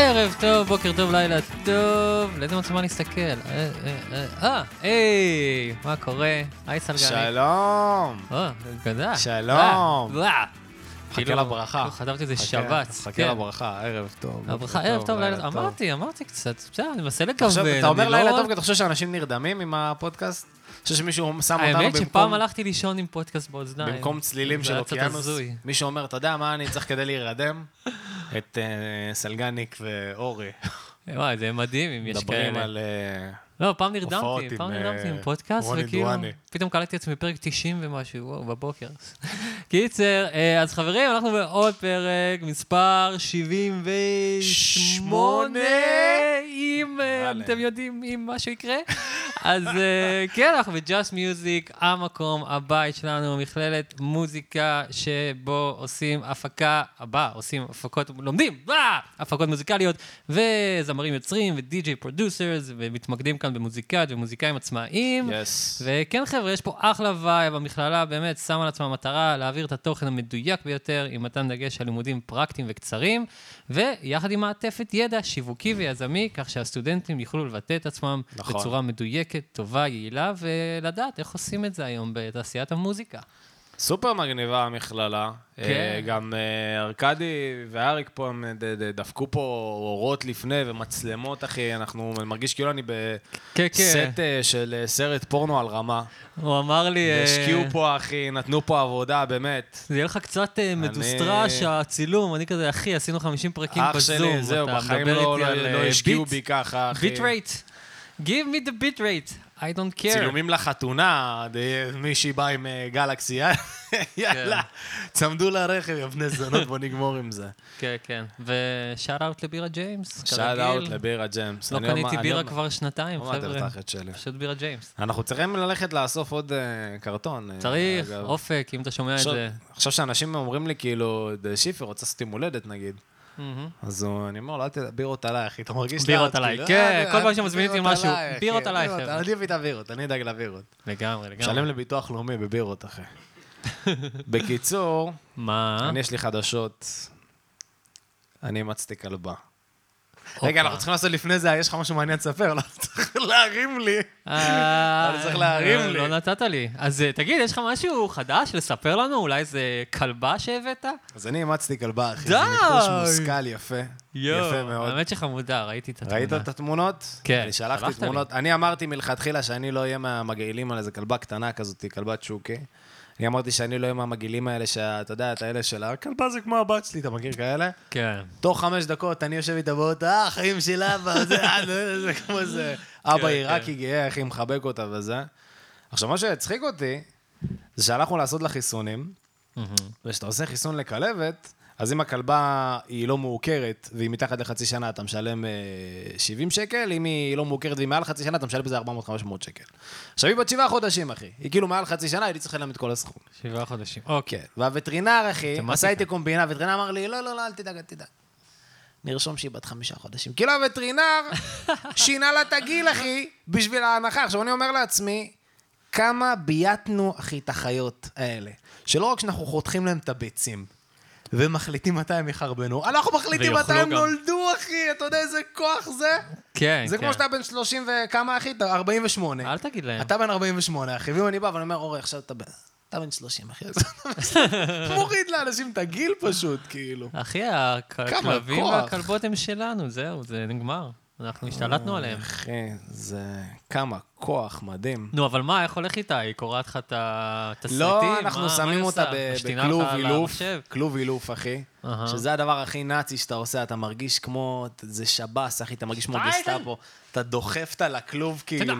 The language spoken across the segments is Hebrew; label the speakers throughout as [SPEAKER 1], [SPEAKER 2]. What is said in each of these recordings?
[SPEAKER 1] ערב טוב, בוקר טוב, לילה טוב. לאיזה מצלמה להסתכל? אה, אה, אה, אה, היי, מה קורה? היי סלגני.
[SPEAKER 2] שלום.
[SPEAKER 1] אה, גדל.
[SPEAKER 2] שלום. חכה
[SPEAKER 1] כאילו,
[SPEAKER 2] לברכה.
[SPEAKER 1] לא, חשבתי שזה
[SPEAKER 2] חכה-
[SPEAKER 1] שבץ.
[SPEAKER 2] חכה
[SPEAKER 1] כן.
[SPEAKER 2] לברכה, ערב טוב.
[SPEAKER 1] הברכה, ערב טוב, לילה טוב. אמרתי, אמרתי קצת, בסדר, אני מנסה.
[SPEAKER 2] עכשיו, אתה אומר
[SPEAKER 1] אני לא-
[SPEAKER 2] לילה טוב כי אתה חושב שאנשים נרדמים עם הפודקאסט? אני חושב שמישהו שם אותנו
[SPEAKER 1] האמת שפעם
[SPEAKER 2] במקום...
[SPEAKER 1] הלכתי לישון עם פודקאסט באוזניים.
[SPEAKER 2] במקום צלילים של אוקיינוס. מישהו אומר, אתה יודע מה אני צריך כדי להירדם? את אה, סלגניק ואורי.
[SPEAKER 1] וואי, זה מדהים אם יש
[SPEAKER 2] מדברים
[SPEAKER 1] כאלה.
[SPEAKER 2] על...
[SPEAKER 1] לא, פעם נרדמתי, פעם
[SPEAKER 2] עם,
[SPEAKER 1] נרדמתי עם
[SPEAKER 2] אה,
[SPEAKER 1] פודקאסט, וכאילו. פתאום קלטתי עצמי בפרק 90 ומשהו, וואו, בבוקר. קיצר, אה, אז חברים, אנחנו בעוד פרק, מספר 78, אם אה,
[SPEAKER 2] וואלה.
[SPEAKER 1] אתם יודעים אם משהו יקרה. אז כן, אנחנו ב-Just Music, המקום, הבית שלנו, מכללת מוזיקה, שבו עושים הפקה, הבא, עושים הפקות, לומדים, הפקות מוזיקליות, וזמרים יוצרים, ו DJ producers, ומתמקדים כאן במוזיקאיות ומוזיקאים עצמאיים.
[SPEAKER 2] yes.
[SPEAKER 1] וכן, חבר'ה, יש פה אחלה vibe, המכללה באמת שמה לעצמה מטרה להעביר את התוכן המדויק ביותר, עם מתן דגש על לימודים פרקטיים וקצרים, ויחד עם מעטפת ידע שיווקי ויזמי, כך שהסטודנטים יוכלו לבטא את עצמם
[SPEAKER 2] נכון.
[SPEAKER 1] בצורה מדויקת, טובה, יעילה, ולדעת איך עושים את זה היום בתעשיית המוזיקה.
[SPEAKER 2] סופר מגניבה המכללה.
[SPEAKER 1] כן.
[SPEAKER 2] אה, גם אה, ארכדי ואריק פה, הם דפקו פה אורות לפני ומצלמות, אחי. אנחנו, אני מרגיש כאילו אני
[SPEAKER 1] כן,
[SPEAKER 2] בסט אה, של סרט פורנו על רמה.
[SPEAKER 1] הוא אמר לי...
[SPEAKER 2] השקיעו פה, אחי, נתנו פה עבודה, באמת.
[SPEAKER 1] זה יהיה לך קצת מדוסטרש, הצילום, אני כזה, אחי, עשינו 50 פרקים
[SPEAKER 2] אח
[SPEAKER 1] בזום.
[SPEAKER 2] שלי, זהו, בחיים לא לא- השקיעו בי ככה, אחי.
[SPEAKER 1] ביט רייט. Give me the bit rate, I don't care.
[SPEAKER 2] צילומים לחתונה, מישהי באה עם אה, גלקסי, יאללה, צמדו לרכב, יא בני זונות, בוא נגמור עם זה.
[SPEAKER 1] כן, כן. ו shout out לבירה ג'יימס, shout.
[SPEAKER 2] out לבירה ג'יימס.
[SPEAKER 1] לא קניתי בירה כבר שנתיים, חבר'ה. פשוט בירה ג'יימס.
[SPEAKER 2] אנחנו צריכים ללכת לאסוף עוד אה, קרטון. אה,
[SPEAKER 1] צריך. אופק, אם אתה שומע את זה.
[SPEAKER 2] עכשיו שאנשים אומרים לי, כאילו, "דה שיפר רוצה לעשות יום הולדת, נגיד. אז אני אומר לו, אל תדע, בירות עליי, אחי, אתה מרגיש
[SPEAKER 1] בירות
[SPEAKER 2] לאט,
[SPEAKER 1] עליי,
[SPEAKER 2] כאילו,
[SPEAKER 1] כן,
[SPEAKER 2] "אה,
[SPEAKER 1] כל פעם שמזמינים אותי
[SPEAKER 2] בירות
[SPEAKER 1] משהו, בירות עליי,
[SPEAKER 2] בירות,
[SPEAKER 1] חבר'ה.
[SPEAKER 2] אני אביא את הבירות, אני אדאג לבירות.
[SPEAKER 1] לגמרי, לגמרי.
[SPEAKER 2] משלם לביטוח לאומי בבירות, אחי. בקיצור,
[SPEAKER 1] מה?
[SPEAKER 2] אני יש לי חדשות. אני אימצתי כלבה. רגע, אנחנו צריכים לעשות לפני זה, יש לך משהו מעניין לספר? לא, צריך להרים לי.
[SPEAKER 1] אה,
[SPEAKER 2] אתה צריך להרים לי.
[SPEAKER 1] לא נתת לי. אז אה, תגיד, יש לך משהו חדש לספר לנו? אולי איזה כלבה שהבאת?
[SPEAKER 2] אז אני אימצתי כלבה, אחי.
[SPEAKER 1] די!
[SPEAKER 2] זה ניחוש מושכל יפה. יפה מאוד.
[SPEAKER 1] האמת שחמודה, ראיתי את התמונה.
[SPEAKER 2] ראית את התמונות?
[SPEAKER 1] כן,
[SPEAKER 2] אני שלחתי. תמונות. אני אמרתי מלכתחילה שאני לא אהיה מהמגעילים על איזה כלבה קטנה כזאת, כלבת שוקי. אני אמרתי שאני לא אהיה מהמגעילים האלה שאתה יודע, את האלה של הכלבה זה כמו הבת שלי, אתה מכיר כאלה?
[SPEAKER 1] כן.
[SPEAKER 2] תוך חמש דקות אני יושב איתה באוטו, אה, החיים של אבא, זה, אה, כמו זה. אבא
[SPEAKER 1] כן.
[SPEAKER 2] עיראקי גאה, איך היא מחבק אותה וזה. עכשיו, מה שהצחיק אותי, זה שהלכנו לעשות לה חיסונים, וכשאתה עושה חיסון לכלבת, אז אם הכלבה היא לא מעוקרת, והיא מתחת לחצי שנה, אתה משלם אה, 70 שקל, אם היא לא מעוקרת והיא מעל חצי שנה, אתה משלם בזה 400-500 שקל. עכשיו, היא בת שבעה חודשים, אחי. היא כאילו מעל חצי שנה, הייתי צריך לשלם את כל הסכום.
[SPEAKER 1] שבעה חודשים. אוקיי.
[SPEAKER 2] והווטרינר, אחי,
[SPEAKER 1] מתמטיקה.
[SPEAKER 2] עשה איתי קומבינה, הווטרינר אמר לי, לא, לא, לא, אל תדאג, אל תדאג. נרשום שהיא בת חמישה חודשים. כאילו הווטרינר שינה לה את הגיל, אחי, בשביל ההנחה. עכשיו, אני אומר לעצמי, כמה בייתנו, אחי, את החיות האלה. שלא רק שאנחנו חותכים להם את הביצים, ומחליטים מתי הם יחרבנו, אנחנו מחליטים מתי הם. נולדו, אחי, אתה יודע איזה כוח זה?
[SPEAKER 1] כן,
[SPEAKER 2] זה
[SPEAKER 1] כן.
[SPEAKER 2] כמו שאתה בן 30 וכמה, אחי? אתה 48.
[SPEAKER 1] אל תגיד להם.
[SPEAKER 2] אתה בן 48, אחי, ואם אני בא ואני אומר, אורי, עכשיו אתה בן... אתה בן 30, אחי. מוריד לאנשים את הגיל פשוט, כאילו.
[SPEAKER 1] אחי, הכלבים. והכלבות הם שלנו, זהו, זה נגמר. אנחנו השתלטנו עליהם.
[SPEAKER 2] אחי, זה... כמה כוח מדהים.
[SPEAKER 1] נו, אבל מה, איך הולך איתה? היא קוראת לך את התסריטים?
[SPEAKER 2] לא,
[SPEAKER 1] מה-
[SPEAKER 2] אנחנו
[SPEAKER 1] מה
[SPEAKER 2] שמים
[SPEAKER 1] היא
[SPEAKER 2] אותה בכלוב אילוף? כלוב אילוף, אחי.
[SPEAKER 1] אהה.
[SPEAKER 2] שזה הדבר הכי נאצי שאתה עושה, אתה מרגיש כמו, זה שב"ס, אחי, אתה מרגיש כמו גסטאפו. אתה דוחף אותה לכלוב, כאילו.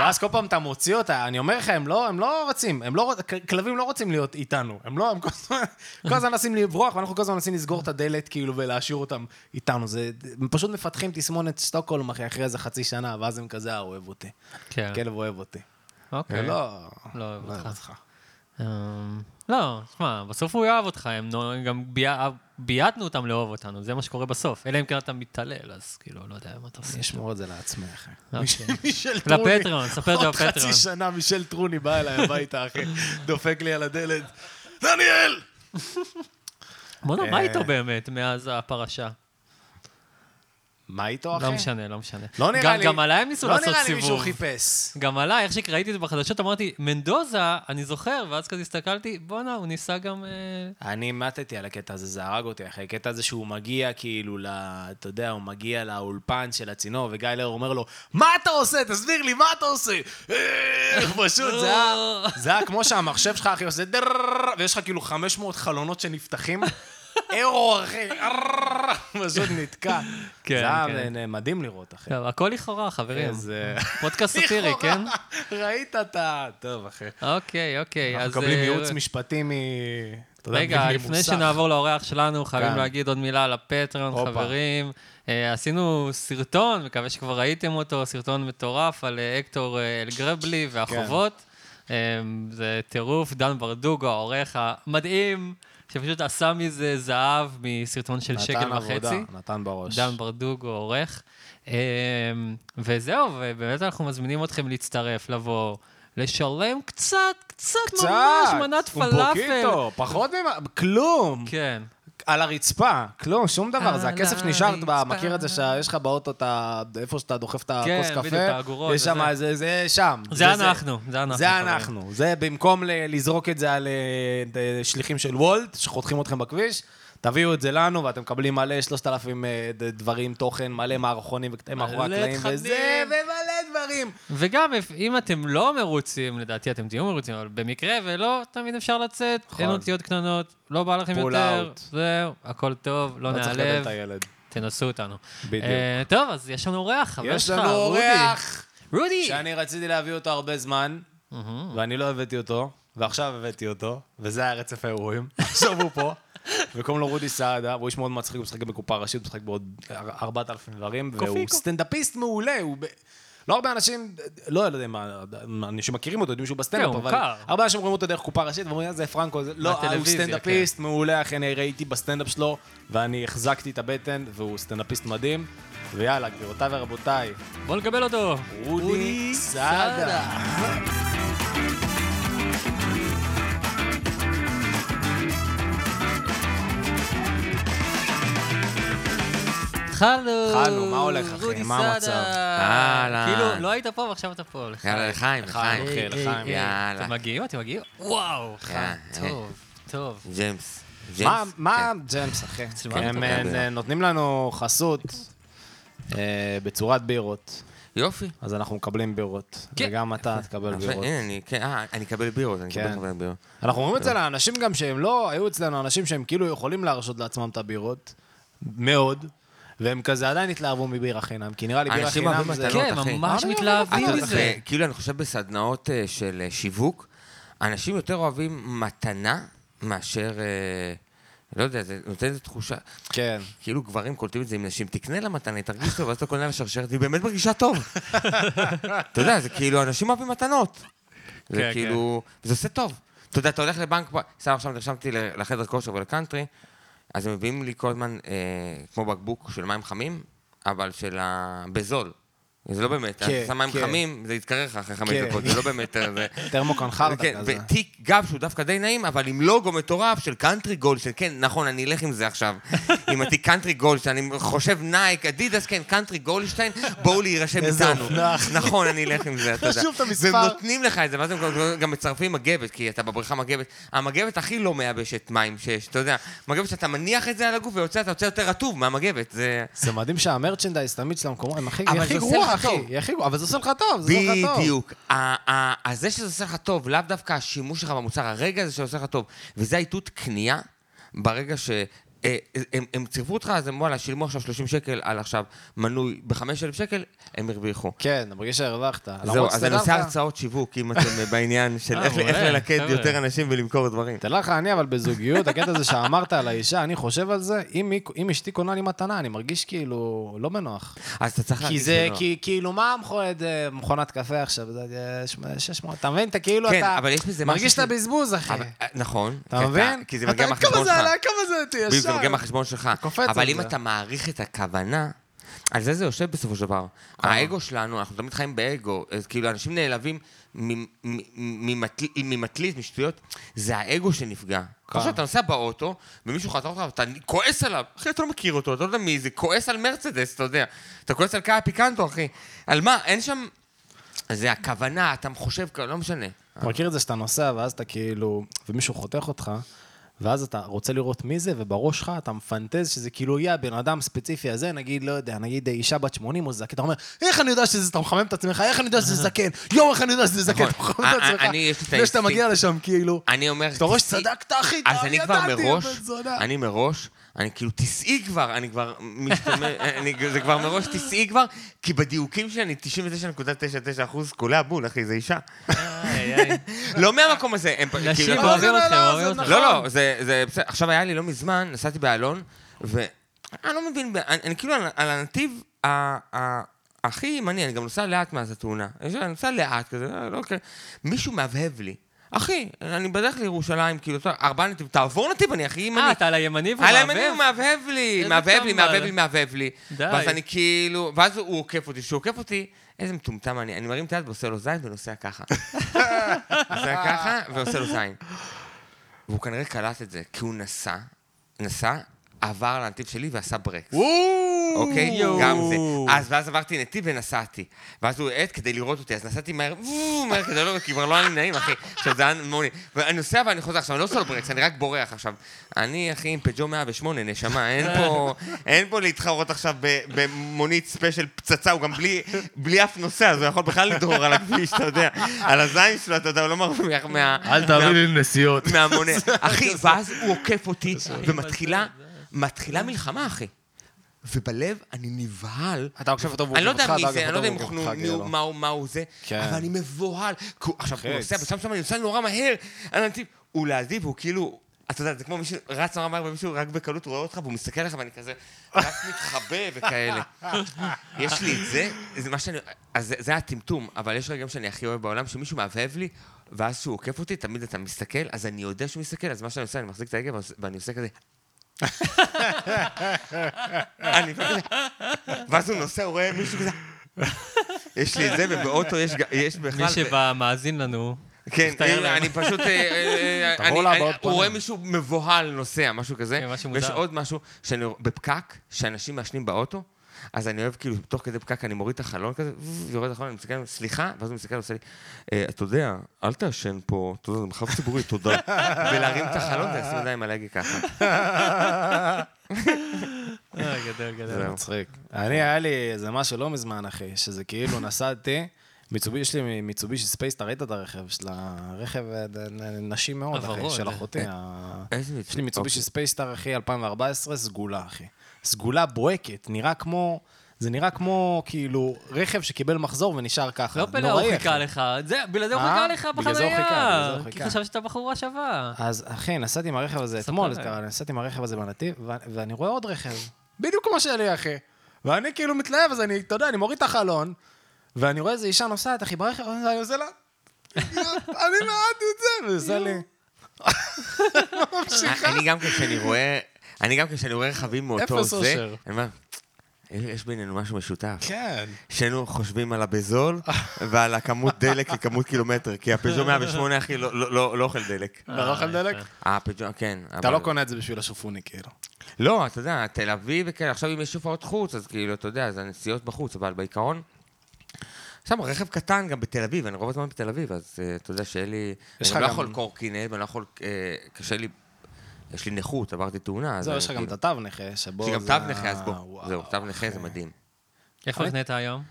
[SPEAKER 2] ואז כל פעם אתה מוציא אותה, אני אומר לך, הם לא, הם לא רוצים, הם לא, כלבים לא רוצים להיות איתנו. הם לא, הם כל הזמן- כל הזמן מנסים לברוח, ואנחנו כל הזמן מנסים לסגור את הדלת, כאילו, ולהשאיר אותם איתנו. זה, הם פשוט מפתחים תסמונת סטוקהולם, אחי, אחרי איזה חצי שנה, ואז הם כזה, אה, אוהב אותי.
[SPEAKER 1] כן.
[SPEAKER 2] כלב אוהב אותי.
[SPEAKER 1] אוקיי.
[SPEAKER 2] ולא,
[SPEAKER 1] לא אוהב
[SPEAKER 2] לא אוהב
[SPEAKER 1] אותך. אמ, לא, תשמע, בסוף הוא יאהב אותך, הם גם ביה- בייתנו אותם לאהוב אותנו, זה מה שקורה בסוף. אלא אם כן אתה מתעלל, אז כאילו, לא יודע מה אתה עושה.
[SPEAKER 2] אני אשמור את זה לעצמי, אחי.
[SPEAKER 1] אוקיי.
[SPEAKER 2] מישל- מישל טרוני.
[SPEAKER 1] לפטריון, ספר את זה
[SPEAKER 2] עוד
[SPEAKER 1] בפטריון.
[SPEAKER 2] חצי שנה מישל טרוני בא אליי הביתה, אחי. דופק לי על הדלת. דניאל!
[SPEAKER 1] בוא'נה, מה
[SPEAKER 2] אה.
[SPEAKER 1] איתו באמת מאז הפרשה?
[SPEAKER 2] מה איתו, אחי?
[SPEAKER 1] לא משנה, לא משנה.
[SPEAKER 2] לא נראה
[SPEAKER 1] גם-
[SPEAKER 2] לי...
[SPEAKER 1] גם עליי הם ניסו
[SPEAKER 2] לא
[SPEAKER 1] לעשות
[SPEAKER 2] נראה לי מישהו
[SPEAKER 1] סיבוב.
[SPEAKER 2] חיפש.
[SPEAKER 1] גם עליי, איך שראיתי את זה בחדשות, אמרתי, מנדוזה, אני זוכר, ואז כזה הסתכלתי, בואנה, הוא ניסה גם... אה,
[SPEAKER 2] אני מתתי על הקטע הזה, זה הרג אותי, אחי. הקטע הזה שהוא מגיע כאילו ל... אתה יודע, הוא מגיע לאולפן של הצינור, וגיא לר אומר לו, מה אתה עושה? תסביר לי, מה אתה עושה? אה, פשוט, זה היה... זה היה כמו שהמחשב שלך, אחי, עושה ויש לך כאילו 500 חלונות שנפתחים. ארור, אחי, פשוט נתקע.
[SPEAKER 1] כן,
[SPEAKER 2] זה היה
[SPEAKER 1] כן.
[SPEAKER 2] מדהים לראות, אחי.
[SPEAKER 1] טוב, הכל לכאורה, חברים.
[SPEAKER 2] איזה...
[SPEAKER 1] פודקאסט סאטירי, כן?
[SPEAKER 2] ראית את ה... טוב, אחי.
[SPEAKER 1] אוקיי, אוקיי.
[SPEAKER 2] אנחנו מקבלים
[SPEAKER 1] אה,
[SPEAKER 2] ייעוץ משפטי מ...
[SPEAKER 1] רגע, לפני. שנעבור לאורח שלנו, חייבים
[SPEAKER 2] כן.
[SPEAKER 1] להגיד עוד מילה על הפטריון. חברים. אה, עשינו סרטון, מקווה שכבר ראיתם אותו, סרטון מטורף על אה, אקטור אלגרבלי והחובות.
[SPEAKER 2] כן.
[SPEAKER 1] זה טירוף, דן ברדוגו, העורך המדהים, שפשוט עשה מזה זהב מסרטון של שקל
[SPEAKER 2] נתן עבודה,
[SPEAKER 1] וחצי.
[SPEAKER 2] נתן בראש.
[SPEAKER 1] דן ברדוגו עורך. אמ, וזהו, ובאמת אנחנו מזמינים אתכם להצטרף, לבוא, לשלם קצת, קצת,
[SPEAKER 2] קצת,
[SPEAKER 1] ממש, מנת פלאפל.
[SPEAKER 2] poquito, פחות ממה, כלום.
[SPEAKER 1] כן.
[SPEAKER 2] על הרצפה, כלום, שום דבר. זה הכסף שנשאר. מכיר את זה שיש לך באוטו, איפה שאתה דוחף את
[SPEAKER 1] כן,
[SPEAKER 2] הכוס
[SPEAKER 1] בדיוק, את
[SPEAKER 2] קפה,
[SPEAKER 1] האגורות
[SPEAKER 2] יש שם זה שם.
[SPEAKER 1] זה אנחנו, זה אנחנו.
[SPEAKER 2] זה. אנחנו. זה במקום לזרוק את זה על אה, שליחים של וולט, שחותכים אתכם בכביש, תביאו את זה לנו, ואתם מקבלים מלא 3,000 אה, דברים, תוכן, מלא מערכונים וקטעים מאחורי הקלעים. וזה, ומלא דברים.
[SPEAKER 1] וגם, אם אתם לא מרוצים, לדעתי אתם תהיו מרוצים, אבל במקרה ולא, תמיד אפשר לצאת,
[SPEAKER 2] נכון.
[SPEAKER 1] אין אותיות קטנות, לא בא לכם יותר. זהו, הכל טוב, לא
[SPEAKER 2] לא
[SPEAKER 1] נעלב. תנסו אותנו.
[SPEAKER 2] בדיוק.
[SPEAKER 1] אה, טוב, אז יש לנו אורח, חבר
[SPEAKER 2] יש
[SPEAKER 1] שלך,
[SPEAKER 2] לנו
[SPEAKER 1] רודי.
[SPEAKER 2] אורח!
[SPEAKER 1] רודי!
[SPEAKER 2] שאני רציתי להביא אותו הרבה זמן, ואני לא הבאתי אותו, ועכשיו הבאתי אותו, וזה היה רצף האירועים. עכשיו הוא פה, וקוראים לו רודי סעדה, והוא איש מאוד מצחיק, הוא משחק גם בקופה ראשית, הוא משחק בעוד 4,000 דברים, והוא. סטנדאפיסט מעולה, הוא... ב- לא הרבה אנשים, לא יודע מה, אנשים מכירים אותו, יודעים שהוא בסטנדאפ,
[SPEAKER 1] כן,
[SPEAKER 2] אבל. הרבה אנשים רואים אותו דרך קופה ראשית, ואומרים, "אה, זה פרנקו. לא, הוא סטנדאפיסט מעולה, אחי, אני ראיתי בסטנדאפ שלו, ואני החזקתי את הבטן, והוא סטנדאפיסט מדהים, ויאללה, גבירותיי ורבותיי,
[SPEAKER 1] בוא נקבל אותו.
[SPEAKER 2] רודי סעדה.
[SPEAKER 1] התחלנו.
[SPEAKER 2] התחלנו, מה הולך, אחי? מה. המצב?
[SPEAKER 3] אהלן.
[SPEAKER 1] כאילו, לא היית פה ועכשיו אתה פה. לחיים.
[SPEAKER 3] יאללה, לחיים, לחיים.
[SPEAKER 2] אחי,
[SPEAKER 1] היי,
[SPEAKER 2] לחיים.
[SPEAKER 1] היי,
[SPEAKER 3] יאללה.
[SPEAKER 1] אתם מגיעים? אתם מגיעים? וואו, חיים.
[SPEAKER 3] כן,
[SPEAKER 1] טוב, טוב.
[SPEAKER 3] ג'יימס.
[SPEAKER 2] מה,
[SPEAKER 3] ג'יימס,
[SPEAKER 2] ג'יימס, אחי? הם. אה, נותנים לנו חסות אה, בצורת בירות,
[SPEAKER 3] כן. יופי.
[SPEAKER 2] אז אנחנו מקבלים בירות.
[SPEAKER 1] כן.
[SPEAKER 2] וגם אתה תקבל בירות.
[SPEAKER 3] הנה, אני, כן, אה, אני אקבל בירות, אני
[SPEAKER 2] כן.
[SPEAKER 3] אקבל בירות.
[SPEAKER 2] אנחנו אומרים את זה לאנשים גם שהם לא, היו אצלנו אנשים שהם כאילו יכולים להרשות לעצמם את הבירות, מאוד, והם כזה עדיין התלהבו מבירה חינם, כי נראה לי בירה
[SPEAKER 3] אנשים
[SPEAKER 2] חינם
[SPEAKER 3] אוהבים
[SPEAKER 2] זה...
[SPEAKER 1] כן. ממש
[SPEAKER 2] אני
[SPEAKER 1] מתלהבים מזה.
[SPEAKER 3] כאילו, אני חושב בסדנאות אה, של אה, שיווק, אנשים יותר אוהבים מתנה מאשר, אה, לא יודע, זה נותן איזו תחושה,
[SPEAKER 2] כן.
[SPEAKER 3] כאילו גברים קולטים את זה עם נשים, תקנה לה מתנה, היא תרגיש טוב, ואז אתה קונה לה שרשרת, היא באמת מרגישה טוב. אתה יודע, זה כאילו, אנשים אוהבים מתנות. זה
[SPEAKER 1] כן,
[SPEAKER 3] כאילו, זה עושה טוב. אתה יודע, אתה הולך לבנק, סתם עכשיו נרשמתי לחדר כושר ולקאנטרי, אז הם מביאים לי כל הזמן, אה, כמו בקבוק של מים חמים, אבל של ה... בזול. זה לא באמת,
[SPEAKER 2] כן,
[SPEAKER 3] אתה שם מים
[SPEAKER 2] כן.
[SPEAKER 3] חמים, זה יתקרר לך אחרי חמש
[SPEAKER 2] כן.
[SPEAKER 3] דקות, זה לא באמת...
[SPEAKER 2] תרמוקן חרטא
[SPEAKER 3] כן,
[SPEAKER 2] כזה.
[SPEAKER 3] ותיק גב שהוא דווקא די נעים, אבל עם לוגו מטורף של קאנטרי גולד, של כן, נכון, אני אלך עם זה עכשיו. עם התיק קאנטרי גולד, שאני חושב נייק, אדידס, כן, קאנטרי גולדשטיין, בואו להירשם איתנו. נכון, אני אלך עם זה, אתה יודע.
[SPEAKER 2] חשוב את המספר.
[SPEAKER 3] והם נותנים לך את זה, ואז הם גם- מצרפים מגבת, כי אתה בבריכה מגבת. המגבת הכי לא מייבשת מים שיש, אתה יודע. מגבת שאתה מניח את זה על הגוף ויוצא, אתה יוצא יותר רטוב מהמגבת, זה...
[SPEAKER 2] מדהים שהמרצ'נדייז תמיד של המקומות, הם הכי
[SPEAKER 3] אבל
[SPEAKER 2] אחי, גרוע, אבל זה עושה לך טוב, זה עושה לך טוב.
[SPEAKER 3] בדיוק. ה- זה שזה עושה לך טוב, לאו דווקא השימוש שלך במוצר, הרגע הזה שעושה לך טוב, וזה האיתות קנייה, ברגע ש... אה, הם, הם צירפו אותך, אז הם וואלה, שילמו עכשיו 30 שקל על עכשיו מנוי ב-5,000 שקל, הם הרוויחו.
[SPEAKER 2] כן, אתה מרגיש שהרווחת.
[SPEAKER 3] זהו, אז אני עושה הרצאות שיווק, אם אתם אה, בעניין של
[SPEAKER 1] אה,
[SPEAKER 3] איך איך ללכד. יותר אנשים ולמכור דברים.
[SPEAKER 2] תדע לך, אני אבל בזוגיות, הקטע הזה שאמרת על האישה, אני חושב על זה, אם אם אשתי קונה לי מתנה, אני מרגיש כאילו לא בנוח.
[SPEAKER 3] אז אתה צריך
[SPEAKER 2] זה,
[SPEAKER 3] שלא.
[SPEAKER 2] כי- כאילו, מה מכונת, אה, מכונת קפה עכשיו? זה אה, 600, אתה מבין? אתה כאילו,
[SPEAKER 3] כן,
[SPEAKER 2] אתה
[SPEAKER 3] אבל יש בזה
[SPEAKER 2] מרגיש את הבזבוז, אחי.
[SPEAKER 3] אה, נכון.
[SPEAKER 2] אתה מבין?
[SPEAKER 3] כי זה מגיע מהחשבון
[SPEAKER 2] כמה זה
[SPEAKER 3] שלך.
[SPEAKER 2] עלה, כמה זה
[SPEAKER 3] זה
[SPEAKER 2] ישר.
[SPEAKER 3] מגיע מהחשבון שלך.
[SPEAKER 2] קופץ
[SPEAKER 3] אבל אם. אתה מעריך את הכוונה, על זה זה יושב בסופו של דבר. האגו שלנו, אנחנו תמיד חיים באגו. אז כאילו, אנשים נעלבים ממטלית, משטויות, זה האגו שנפגע. עכשיו, אתה נוסע באוטו, ומישהו חתר אותך, ואתה כועס עליו. אחי, אתה לא מכיר אותו, אתה לא יודע מי זה, כועס על מרצדס, אתה יודע. אתה כועס על קאיה פיקנטו, אחי. על מה? אין שם... זה הכוונה, אתה חושב, לא משנה.
[SPEAKER 2] אתה מכיר את זה שאתה נוסע, ואז אתה כאילו, ומישהו חותך אותך, ואז אתה רוצה לראות מי זה, ובראש שלך אתה מפנטז שזה כאילו יהיה הבן אדם ספציפי הזה, נגיד, לא יודע, נגיד אישה בת 80 או זקן, אתה אומר, איך אני יודע שזה, אתה מחמם את עצמך, איך אני יודע שזה זקן, יואו, איך אני יודע שזה זקן,
[SPEAKER 3] נכון.
[SPEAKER 2] אתה מחמם את
[SPEAKER 3] אה,
[SPEAKER 2] עצמך,
[SPEAKER 3] אני, יש לי את
[SPEAKER 2] לפני שאתה. מגיע לשם, כאילו,
[SPEAKER 3] אני אומר...
[SPEAKER 2] אתה רואה שצדקת, אחי,
[SPEAKER 3] אז אני כבר מראש. אני מראש, אני כאילו, תיסעי כבר, אני כבר משתמש, אני, זה כבר מראש, תיסעי כבר, כי בדיוקים שלי אני 99.99 אחוז קולע בול, אחי, זה אישה. לא מהמקום הזה, הם
[SPEAKER 1] נשים
[SPEAKER 3] כאילו,
[SPEAKER 2] לא,
[SPEAKER 1] אוהבים אתכם,
[SPEAKER 2] לא,
[SPEAKER 1] אוהבים
[SPEAKER 2] זה
[SPEAKER 1] אתכם.
[SPEAKER 3] לא, לא, זה, זה בסדר. עכשיו היה לי לא מזמן, נסעתי באלון, ואני לא מבין, אני, אני כאילו על, הנתיב הכי ימני, אני גם נוסע לאט מאז התאונה. אני אני נוסע לאט כזה, לא, לא, אוקיי. מישהו מהבהב לי. אחי, אני בדרך לירושלים, כאילו, ארבעה נתיב, תעבור נתיב, אני הכי ימני.
[SPEAKER 1] אה, אתה על הימני והוא
[SPEAKER 3] על הימני? הוא מהבהב לי, מהבהב לי. מהבהב לי, מהבהב לי.
[SPEAKER 1] די.
[SPEAKER 3] ואז אני כאילו, ואז הוא עוקף אותי, כשהוא עוקף אותי, איזה מטומטם אני, אני מרים את היד ועושה לו זין ונוסע ככה. נוסע ככה ועושה לו זין. והוא כנראה קלט את זה, כי הוא נסע, נסע, עבר לנתיב שלי ועשה ברקס. אוקיי?
[SPEAKER 1] יואו.
[SPEAKER 3] גם זה. אז ואז עברתי נתיב ונסעתי. ואז הוא האט כדי לראות אותי, אז נסעתי מהר, וואו, מהר כדי לא, כי כבר לא היה לי נעים, אחי. עכשיו זה היה מונית. ואני נוסע ואני חוזר, עכשיו אני לא עושה לו ברקס, אני רק בורח עכשיו. אני, אחי, עם פיג'ו 108, נשמה, אין פה, אין פה להתחרות עכשיו ב- במונית ספיישל פצצה, הוא גם בלי, בלי אף נוסע, אז הוא יכול בכלל לדהור על הכביש, אתה יודע. על הזין שלו, אתה יודע, הוא לא מרוויח מה...
[SPEAKER 2] אל תביא לי נסיעות.
[SPEAKER 3] מהמונה. אחי, ואז הוא עוקף אותי, ומתחילה מתחילה מלחמה, אחי. ובלב אני נבהל.
[SPEAKER 2] אתה אותו והוא
[SPEAKER 3] אני לא יודע מי
[SPEAKER 2] אתה
[SPEAKER 3] זה, אני לא יודע הוא-
[SPEAKER 2] כאילו.
[SPEAKER 3] מה הוא- הוא זה,
[SPEAKER 2] כן.
[SPEAKER 3] אבל אני מבוהל. הוא- עכשיו, הוא. נוסע, ושם שם אני נוסע נורא מהר, הנתיב. הוא לידי, והוא כאילו... אתה יודע, זה כמו מישהו רץ נורא מהר, ומישהו רק בקלות רואה אותך, והוא מסתכל עליך, ואני כזה רק מתחבא וכאלה. יש לי את זה, זה מה שאני... אז זה- זה הטמטום, אבל יש רגעים שאני הכי אוהב בעולם, שמישהו מהבהב לי, ואז כשהוא עוקף אותי, תמיד אתה מסתכל, אז אני יודע שהוא מסתכל, אז מה שאני עושה, אני מחזיק את ההגה, ואני עושה כזה... אני כזה... ואז הוא נוסע, הוא רואה מישהו כזה... יש לי את זה, ובאוטו יש, בכלל...
[SPEAKER 1] מי שמאזין לנו,
[SPEAKER 3] כן,
[SPEAKER 1] להם.
[SPEAKER 3] אני פשוט... אה, אה, אה, הוא רואה. מישהו מבוהל נוסע, משהו כזה.
[SPEAKER 1] כן, משהו
[SPEAKER 3] ויש. עוד משהו, שאני בפקק, שאנשים מעשנים באוטו, אז אני אוהב כאילו, תוך כדי פקק אני מוריד את החלון כזה, יורד את החלון, אני מסתכל סליחה, ואז הוא מסתכל עושה לי, "אה, אתה יודע, אל תעשן פה, אתה יודע, זה מרחב ציבורי, תודה. ולהרים את החלון ולשים ידיים על ההגה ככה.
[SPEAKER 1] אה, גדול, גדול.
[SPEAKER 2] זה מצחיק. אני, היה לי איזה משהו לא מזמן, אחי, שזה כאילו נסעתי, מיצובישי, יש לי מיצובישי ספייס, אתה ראית את הרכב של הרכב אה, נ- נשי מאוד, אחי. של אחותי. יש לי מיצובישי
[SPEAKER 3] אוקיי.
[SPEAKER 2] ספייס סטאר, אחי, 2014, סגולה, אחי. סגולה בוהקת, נראה כמו... זה נראה כמו, כאילו, רכב שקיבל מחזור ונשאר ככה.
[SPEAKER 1] לא פלא, הוא חיכה. לך. זה- בגלל זה הוא? חיכה לך
[SPEAKER 2] בגלל זה הוא חיכה, בגלל זה. הוא
[SPEAKER 1] כי
[SPEAKER 2] חיכה.
[SPEAKER 1] חשב שאתה בחורה שווה.
[SPEAKER 2] אז אחי, נסעתי עם הרכב הזה אתמול. זה קרה, נסעתי עם הרכב הזה בנתיב, ואני רואה עוד רכב, בדיוק כמו שלי, אחי. ואני כאילו מתלהב, אז אני, אתה יודע, אני מוריד את החלון, ואני רואה איזה אישה נוסעת, אחי, ברכב, אני עושה לה, אני מעט את זה, וזה לי.
[SPEAKER 3] אני גם כשאני רואה, אני גם כשאני רואה רכבים מאותו זה,
[SPEAKER 2] אושר.
[SPEAKER 3] אני אומר, יש בינינו משהו משותף.
[SPEAKER 2] כן.
[SPEAKER 3] שנינו חושבים על הבזול ועל הכמות דלק ככמות קילומטר, כי הפז'ו 108, אחי, לא- לא לא- לא אוכל דלק.
[SPEAKER 2] אתה לא אוכל דלק?
[SPEAKER 3] הפז'ו, כן.
[SPEAKER 2] אתה לא קונה את זה בשביל השופוני, כאילו.
[SPEAKER 3] לא, אתה יודע, תל אביב וכאלה, עכשיו אם יש הופעות חוץ, אז כאילו, אתה יודע, זה הנסיעות בחוץ, אבל בעיקרון... שם רכב קטן גם בתל אביב, אני רוב הזמן בתל אביב, אז אה, אתה יודע שאין לי...
[SPEAKER 2] יש
[SPEAKER 3] אני
[SPEAKER 2] לך
[SPEAKER 3] לא
[SPEAKER 2] גם-
[SPEAKER 3] יכול קורקינט, ואני לא יכול... אה, קשה לי... יש לי נכות, עברתי תאונה.
[SPEAKER 2] זהו, יש לך גם
[SPEAKER 3] כאילו-
[SPEAKER 2] את התו נכה, שבו
[SPEAKER 3] יש לי גם
[SPEAKER 2] זה
[SPEAKER 3] תו נכה, אז בוא.
[SPEAKER 2] וואו,
[SPEAKER 3] זהו, תו נכה זה
[SPEAKER 2] אחי.
[SPEAKER 3] מדהים.
[SPEAKER 1] איפה נהנית היום?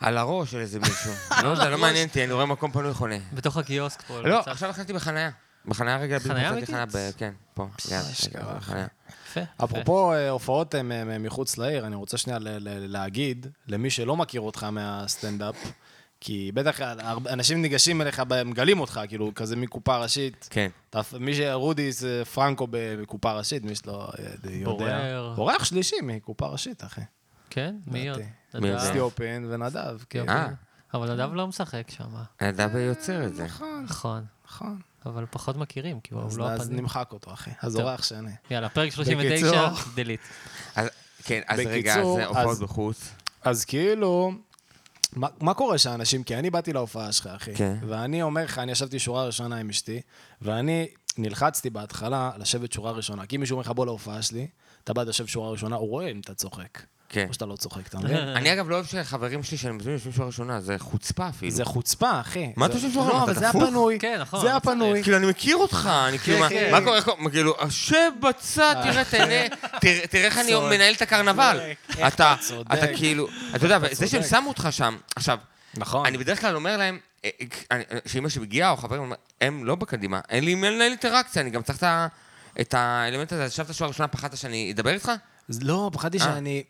[SPEAKER 3] על הראש של איזה מישהו. לא יודע, לא מעניין אותי, אני רואה מקום פנוי חונה.
[SPEAKER 1] בתוך הקיוסק פה.
[SPEAKER 3] לא. עכשיו נכנסתי בחניה. בחניה רגע,
[SPEAKER 1] חניה אמיתית?
[SPEAKER 3] כן, פה.
[SPEAKER 2] אשכרה,
[SPEAKER 3] בחניה.
[SPEAKER 1] יפה.
[SPEAKER 2] אפרופו אה, הופעות אה, מחוץ לעיר, אני רוצה שנייה להגיד, למי שלא מכיר אותך מהסטנדאפ, כי בטח אנשים ניגשים אליך, מגלים אותך, כאילו, כזה מקופה ראשית.
[SPEAKER 3] כן.
[SPEAKER 2] אתה- מי שרודי זה פרנקו בקופה ראשית, מי שלא אה, יודע.
[SPEAKER 1] בורר.
[SPEAKER 2] אורח שלישי מקופה ראשית, אחי.
[SPEAKER 1] כן? מי עוד?
[SPEAKER 3] מי
[SPEAKER 1] נדב?
[SPEAKER 3] זה?
[SPEAKER 2] סטיופין ונדב, כן.
[SPEAKER 3] אה,
[SPEAKER 1] אבל נדב לא משחק שם.
[SPEAKER 3] נדב יוצר את זה.
[SPEAKER 1] נכון.
[SPEAKER 2] נכון.
[SPEAKER 1] אבל פחות מכירים, כי הוא
[SPEAKER 2] אז
[SPEAKER 1] לא
[SPEAKER 2] אז
[SPEAKER 1] הפנים.
[SPEAKER 2] נמחק אותו, אחי. אז. אורח שני.
[SPEAKER 1] יאללה, פרק 39,
[SPEAKER 2] בקיצור.
[SPEAKER 1] דליט.
[SPEAKER 3] אז- כן, אז רגע, אז הופעות
[SPEAKER 2] אז-
[SPEAKER 3] בחוץ.
[SPEAKER 2] אז כאילו, מה, מה קורה שאנשים, כי אני באתי להופעה שלך, אחי,
[SPEAKER 3] כן.
[SPEAKER 2] ואני אומר לך, אני ישבתי שורה ראשונה עם אשתי, ואני נלחצתי בהתחלה לשבת שורה ראשונה, כי אם מישהו אומר לך בוא להופעה שלי, אתה בא לשבת שורה ראשונה, הוא רואה אם אתה צוחק.
[SPEAKER 3] כן.
[SPEAKER 2] או שאתה לא צוחק, אתה מבין?
[SPEAKER 3] אני אגב לא אוהב שחברים שלי שאני מזמין יושבים שורה ראשונה, זה חוצפה אפילו.
[SPEAKER 2] זה חוצפה, אחי.
[SPEAKER 3] מה
[SPEAKER 2] זה-
[SPEAKER 3] אתה חושב שורה?
[SPEAKER 2] לא,
[SPEAKER 3] אתה
[SPEAKER 2] אבל זה? הפנוי.
[SPEAKER 1] כן, נכון,
[SPEAKER 2] זה. הפנוי.
[SPEAKER 3] כאילו, אני מכיר אותך, אני כאילו, מה-
[SPEAKER 1] כן.
[SPEAKER 3] מה קורה? כאילו, שב בצד, תראה, תהנה, תראה- איך אני. מנהל את הקרנבל. אתה,
[SPEAKER 2] אתה צודק.
[SPEAKER 3] אתה כאילו, אתה יודע, וזה שהם. שמו אותך שם, עכשיו,
[SPEAKER 2] נכון.
[SPEAKER 3] אני בדרך כלל אומר להם, אה, אה, שאמא שלי מגיעה, או חברים, הם לא בקדימה, אין לי מי לנהל אינטראקציה, אני גם צריך את האלמנט הזה, אז ישבת שורה ראשונה, פחדת שאני אדבר איתך?
[SPEAKER 2] לא, פחדתי
[SPEAKER 3] אה.
[SPEAKER 2] שאני...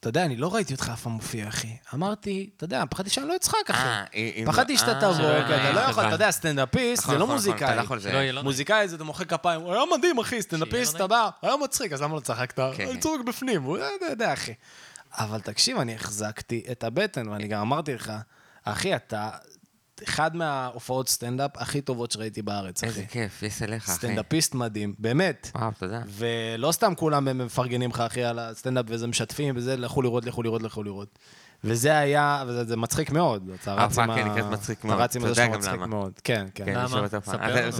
[SPEAKER 2] אתה יודע, אני לא ראיתי אותך אף פעם מופיע, אחי. אמרתי, אתה יודע, פחדתי שאני לא אצחק, אחי.
[SPEAKER 3] אה, אם-
[SPEAKER 2] פחדתי שאתה
[SPEAKER 3] אה,
[SPEAKER 2] תבוא, כי אתה לא
[SPEAKER 3] אה,
[SPEAKER 2] יכול, אתה יודע, סטנדאפיסט
[SPEAKER 3] נכון,
[SPEAKER 2] זה לא
[SPEAKER 3] נכון, נכון,
[SPEAKER 2] מוזיקאי.
[SPEAKER 3] לא.
[SPEAKER 1] לא לא
[SPEAKER 2] מוזיקאי זה אתה מוחא כפיים, הוא היה מדהים, אחי, סטנדאפיסט, אתה בא, היה מצחיק, אז למה לא צחקת?
[SPEAKER 3] כן,
[SPEAKER 2] אני
[SPEAKER 3] כן.
[SPEAKER 2] צוחק בפנים, הוא יודע, אחי. אבל תקשיב, אני החזקתי את הבטן, ואני גם אמרתי לך, אחי, אתה אחד מההופעות סטנדאפ הכי טובות שראיתי בארץ,
[SPEAKER 3] איזה
[SPEAKER 2] אחי.
[SPEAKER 3] כיף, יש אליך, אחי.
[SPEAKER 2] סטנדאפיסט מדהים, באמת.
[SPEAKER 3] וואו, תודה.
[SPEAKER 2] ולא סתם כולם הם מפרגנים לך, אחי, על הסטנדאפ וזה משתפים וזה, לכו לראות, לכו לראות, לכו לראות. וזה היה, וזה זה מצחיק מאוד. אתה רץ עם ה...
[SPEAKER 3] כן, נקראת מצחיק מאוד.
[SPEAKER 2] אתה רץ עם זה
[SPEAKER 3] יודע
[SPEAKER 2] שהוא
[SPEAKER 3] גם
[SPEAKER 2] מצחיק
[SPEAKER 3] למה.
[SPEAKER 2] מאוד. כן, כן.
[SPEAKER 3] כן,
[SPEAKER 1] למה?
[SPEAKER 3] צריך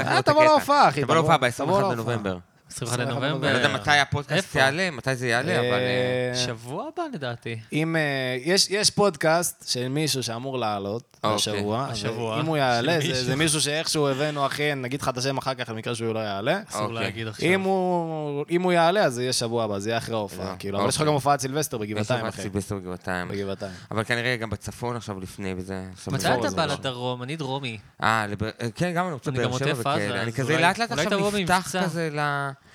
[SPEAKER 2] אה, תבוא
[SPEAKER 3] הקטע.
[SPEAKER 2] להופעה, אחי,
[SPEAKER 3] תבוא
[SPEAKER 2] תבוא-
[SPEAKER 3] להופעה
[SPEAKER 2] תבוא
[SPEAKER 3] ב-21
[SPEAKER 2] להופעה.
[SPEAKER 3] בנובמבר.
[SPEAKER 1] 21
[SPEAKER 2] 21
[SPEAKER 1] לנובמבר.
[SPEAKER 3] אני לא יודע מתי הפודקאסט? יעלה, מתי זה יעלה, אבל... אה,
[SPEAKER 2] אה,
[SPEAKER 1] שבוע הבא לדעתי.
[SPEAKER 2] אם... אה, יש- יש פודקאסט של מישהו שאמור לעלות
[SPEAKER 3] אוקיי.
[SPEAKER 2] השבוע.
[SPEAKER 1] השבוע.
[SPEAKER 2] אם הוא יעלה, זה- זה מישהו שאיכשהו הבאנו, אחי, נגיד לך את השם אחר כך, במקרה שהוא לא יעלה.
[SPEAKER 1] אסור
[SPEAKER 3] אוקיי.
[SPEAKER 1] להגיד עכשיו.
[SPEAKER 2] אם הוא יעלה, אז זה יהיה שבוע הבא, זה יהיה אחרי ההופעה.
[SPEAKER 3] לא,
[SPEAKER 2] כאילו, אבל יש לך
[SPEAKER 3] אוקיי.
[SPEAKER 2] גם הופעת סילבסטר בגבעתיים, אחי.
[SPEAKER 3] סילבסטר בגבעתיים.
[SPEAKER 2] בגבעתיים.
[SPEAKER 3] אבל כנראה גם בצפון עכשיו לפני וזה.
[SPEAKER 1] מתי אתה. בא לדרום? אני דרומי.
[SPEAKER 3] אה, כן, גם אני רוצה
[SPEAKER 1] אני גם
[SPEAKER 3] באר שבע וכאלה. אני
[SPEAKER 1] אז
[SPEAKER 3] כזה לאט לאט עכשיו נפתח. כזה ל...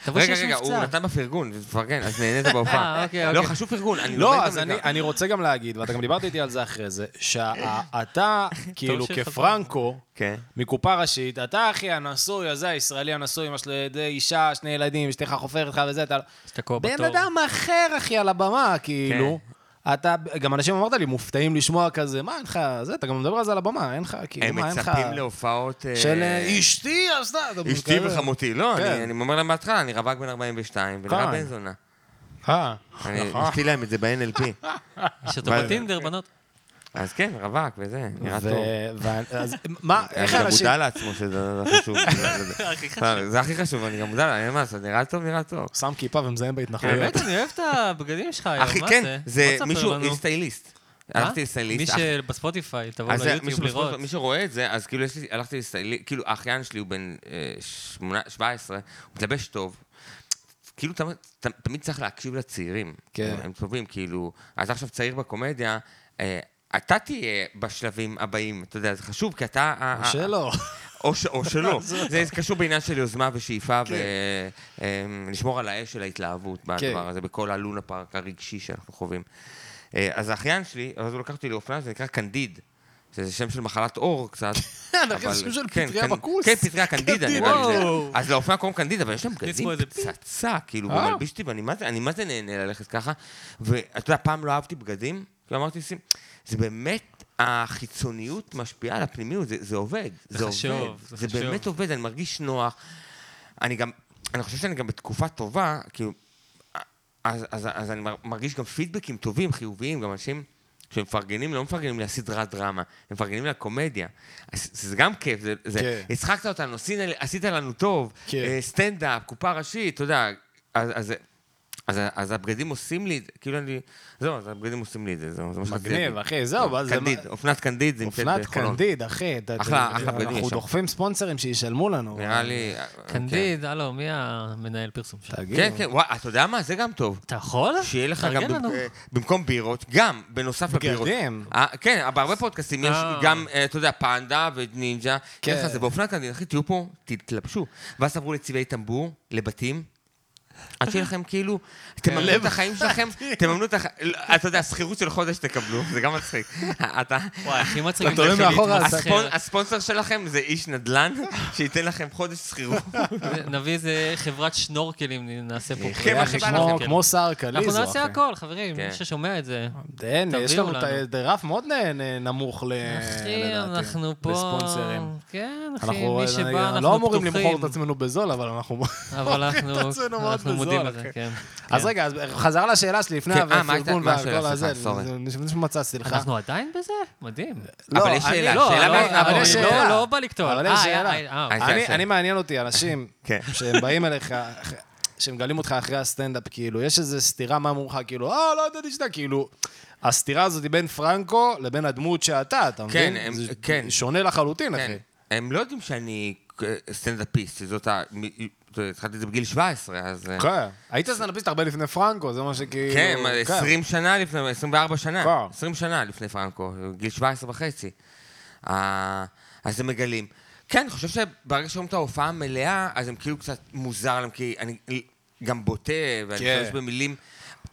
[SPEAKER 1] תבוא
[SPEAKER 3] רגע, רגע. הוא נתן בפרגון, תפרגן, אז נהנית בהופעה.
[SPEAKER 1] אה, אוקיי,
[SPEAKER 3] לא,
[SPEAKER 1] אוקיי.
[SPEAKER 3] חשוב פרגון,
[SPEAKER 2] לא, אז אני, רוצה גם להגיד, ואתה גם דיברת איתי על זה אחרי זה, שאתה, כאילו, כפרנקו,
[SPEAKER 3] כן.
[SPEAKER 2] מקופה ראשית, אתה אחי הנשוי הזה, הישראלי הנשוי, יש לו די אישה, שני ילדים, אשתך חופרת לך וזה, אתה... בן
[SPEAKER 1] בתור.
[SPEAKER 2] אדם אחר, אחי, על הבמה, כאילו. אתה, גם אנשים אמרת לי, מופתעים לשמוע כזה, מה, אין לך, זה, אתה גם מדבר על זה על הבמה, אין לך, כאילו,
[SPEAKER 3] הם
[SPEAKER 2] מה, אין לך...
[SPEAKER 3] מצפים להופעות... אה,
[SPEAKER 2] של אה, אשתי עשתה, אתה
[SPEAKER 3] אשתי. וחמותי. לא,
[SPEAKER 2] כן.
[SPEAKER 3] אני אני אומר להם בהתחלה, אני רווק בן 42, ונראה. בן זונה.
[SPEAKER 2] אה,
[SPEAKER 3] אני
[SPEAKER 2] נכון.
[SPEAKER 3] אשתי להם את זה ב-NLP.
[SPEAKER 1] יש אותו
[SPEAKER 3] אבל-
[SPEAKER 1] בטינדר, בנות.
[SPEAKER 3] אז כן, רווק וזה, נראה
[SPEAKER 2] ו-
[SPEAKER 3] טוב.
[SPEAKER 2] אז מה, איך
[SPEAKER 3] אני גם
[SPEAKER 2] אנשים...
[SPEAKER 3] מודע לעצמו שזה זה חשוב. זה הכי חשוב, אני גם מודע, אני אומר, מה, זה נראה טוב, נראה טוב.
[SPEAKER 2] שם כיפה ומזיין בהתנחלויות.
[SPEAKER 1] באמת, אני אוהב את הבגדים שלך היום,
[SPEAKER 3] אחי,
[SPEAKER 1] מה
[SPEAKER 3] כן,
[SPEAKER 1] זה?
[SPEAKER 3] זה
[SPEAKER 1] בוא תספר
[SPEAKER 3] מישהו, סטייליסט. הלכתי לסטייליסט.
[SPEAKER 1] מי שבספוטיפיי, תבוא
[SPEAKER 3] אז זה-
[SPEAKER 1] ליוטיוב לראות.
[SPEAKER 3] מי שרואה את זה, אז כאילו הלכתי לסטייליסט, כאילו האחיין שלי הוא בן אה, שמונה- 17, הוא מתלבש טוב. כאילו תמיד- צריך להקשיב לצעירים.
[SPEAKER 2] כן.
[SPEAKER 3] הם- טובים, כאילו, אתה עכשיו צעיר בקומדיה, אה, אתה תהיה בשלבים הבאים, אתה יודע, זה חשוב, כי אתה... ה- ה-
[SPEAKER 2] שלא.
[SPEAKER 3] או, ש, או שלא. זה קשור בעניין של יוזמה ושאיפה,
[SPEAKER 2] כן.
[SPEAKER 3] ולשמור על האש של ההתלהבות בדבר הזה, בכל הלונה פארק הרגשי שאנחנו חווים. אה, אז האחיין שלי, אז הוא לקח אותי לאופנה, זה נקרא קנדיד. שזה שם של מחלת עור קצת.
[SPEAKER 2] אנחנו
[SPEAKER 3] אבל-
[SPEAKER 2] שם של
[SPEAKER 3] כן,
[SPEAKER 2] פטריה בכוס.
[SPEAKER 3] כן, פטריה קנדידה,
[SPEAKER 2] קנדיד,
[SPEAKER 3] נראה לי. זה. אז לאופנה קוראים קנדידה, אבל יש להם בגדים פצצה, כאילו,
[SPEAKER 2] אה?
[SPEAKER 3] הוא מלביש אותי, ואני מה זה- אני מה זה נהנה ללכת ככה. ואתה יודע, פעם לא אהבתי בגדים, כי אמרתי, "שים, זה באמת, החיצוניות משפיעה על הפנימיות, זה זה עובד.
[SPEAKER 1] זה חשוב,
[SPEAKER 3] עובד.
[SPEAKER 1] זה
[SPEAKER 3] זה
[SPEAKER 1] חשוב.
[SPEAKER 3] באמת עובד, אני מרגיש נוח. אני גם, אני חושב שאני גם בתקופה טובה, כאילו, אז, אז, אז אני מר- מרגיש גם פידבקים טובים, חיוביים, גם אנשים שמפרגנים, לא מפרגנים לי הסדרת דרמה, הם מפרגנים לי הקומדיה. אז זה גם כיף, זה, זה,
[SPEAKER 2] כן.
[SPEAKER 3] הצחקת אותנו, עשית, לנו טוב,
[SPEAKER 2] כן.
[SPEAKER 3] אה, סטנדאפ, קופה ראשית, אתה יודע, אז, אז זה- אז, אז הבגדים עושים לי כאילו אני... זהו, אז הבגדים עושים לי את זה, זהו, מה
[SPEAKER 2] מגניב. אחי, זהו, זה...
[SPEAKER 3] קנדיד, אופנת קנדיד, זה נמצאת
[SPEAKER 2] אופנת
[SPEAKER 3] בחולון.
[SPEAKER 2] קנדיד, אחי. אתה-
[SPEAKER 3] אחלה-
[SPEAKER 2] אתה-
[SPEAKER 3] אחלה בגדים
[SPEAKER 2] אנחנו. דוחפים ספונסרים שישלמו לנו.
[SPEAKER 3] נראה לי...
[SPEAKER 1] קנדיד, הלו, מי המנהל פרסום שלך?
[SPEAKER 2] תגיד.
[SPEAKER 3] כן, כן, וואי, אתה יודע מה? זה גם טוב.
[SPEAKER 1] אתה יכול?
[SPEAKER 3] שיהיה לך גם, אה, במקום בירות, גם, בנוסף לבירות.
[SPEAKER 2] בגדים.
[SPEAKER 3] אה, כן, בהרבה פודקאסטים יש
[SPEAKER 1] אה.
[SPEAKER 3] גם, אה, אתה יודע, פנדה ונינג'ה.
[SPEAKER 2] כן.
[SPEAKER 3] כן. זה באופנת קנדין, אחי, תהיו פה, תתלבשו. ואז תעברו לצבעי טמבור, לבתים. עד שיהיה לכם כאילו, תממנו את החיים שלכם, תממנו את החיים, אתה יודע, שכירות של חודש תקבלו, זה גם מצחיק. אתה,
[SPEAKER 1] וואי, הכי מצחיק.
[SPEAKER 2] אתה עולה
[SPEAKER 1] זה
[SPEAKER 2] מאחורה,
[SPEAKER 3] הספונסר שלכם זה איש נדל"ן, שייתן לכם חודש שכירות.
[SPEAKER 1] נביא איזה חברת שנורקלים, נעשה פה.
[SPEAKER 3] כן,
[SPEAKER 2] כמו- סער קליזו,
[SPEAKER 1] אנחנו. נעשה הכל, חברים,
[SPEAKER 3] כן.
[SPEAKER 1] מי ששומע את זה.
[SPEAKER 2] יש
[SPEAKER 1] תביאו
[SPEAKER 2] לנו את
[SPEAKER 1] לנו.
[SPEAKER 2] רף מאוד נמוך.
[SPEAKER 1] אחי,
[SPEAKER 2] לדעתי,
[SPEAKER 1] אנחנו פה...
[SPEAKER 2] לספונסרים.
[SPEAKER 1] כן, אחי,
[SPEAKER 2] אנחנו
[SPEAKER 1] מי שבא,
[SPEAKER 2] אה,
[SPEAKER 1] אנחנו
[SPEAKER 2] לא אמורים
[SPEAKER 1] פתוחים.
[SPEAKER 2] למכור את עצמנו בזול, אבל אנחנו...
[SPEAKER 1] אבל אנחנו אנחנו
[SPEAKER 2] בזול,
[SPEAKER 1] מודים
[SPEAKER 2] אחי.
[SPEAKER 1] לזה, כן.
[SPEAKER 2] אז רגע, אז חזרה לשאלה שלי לפני
[SPEAKER 3] כן, אה,
[SPEAKER 2] הפרגון
[SPEAKER 3] סליחה,
[SPEAKER 2] הזה. זה נשמע שמצצתי לך.
[SPEAKER 1] אנחנו עדיין בזה? מדהים.
[SPEAKER 2] לא,
[SPEAKER 3] אבל יש שאלה,
[SPEAKER 1] לא,
[SPEAKER 3] שאלה מעניינת,
[SPEAKER 1] אבל
[SPEAKER 2] יש
[SPEAKER 1] יש-
[SPEAKER 2] שאלה.
[SPEAKER 1] לא, לא בא לקטוע.
[SPEAKER 2] אבל יש
[SPEAKER 1] אה,
[SPEAKER 2] שאלה.
[SPEAKER 1] אה,
[SPEAKER 2] אני,
[SPEAKER 3] זה-
[SPEAKER 2] מעניין אותי, אנשים
[SPEAKER 3] כן.
[SPEAKER 2] שהם באים אליך, שמגלים אותך אחרי הסטנדאפ, כאילו, יש איזו סתירה, מה אמרו לך, כאילו, אה, לא ידעתי שאתה, כאילו, הסתירה הזאת היא בין פרנקו לבין הדמות שאתה, אתה מבין?
[SPEAKER 3] הם-
[SPEAKER 2] זה
[SPEAKER 3] כן.
[SPEAKER 2] שונה לחלוטין, אחי.
[SPEAKER 3] כן. הם לא יודעים שאני סטנדאפיסט, שזאת ה... התחלתי את זה בגיל 17, אז... אה,
[SPEAKER 2] כן. היית סטנדאפיסט הרבה לפני פרנקו, זה מה שכאילו...
[SPEAKER 3] כן, מה, 20 שנה לפני, 24 שנה,
[SPEAKER 2] כן.
[SPEAKER 3] 20 שנה לפני פרנקו, גיל 17 וחצי. אה, אז הם מגלים. כן, אני חושב שברגע שאומרים את ההופעה המלאה, אז הם כאילו קצת מוזר להם, כי אני גם בוטה, ואני
[SPEAKER 2] כן.
[SPEAKER 3] משתמש במילים...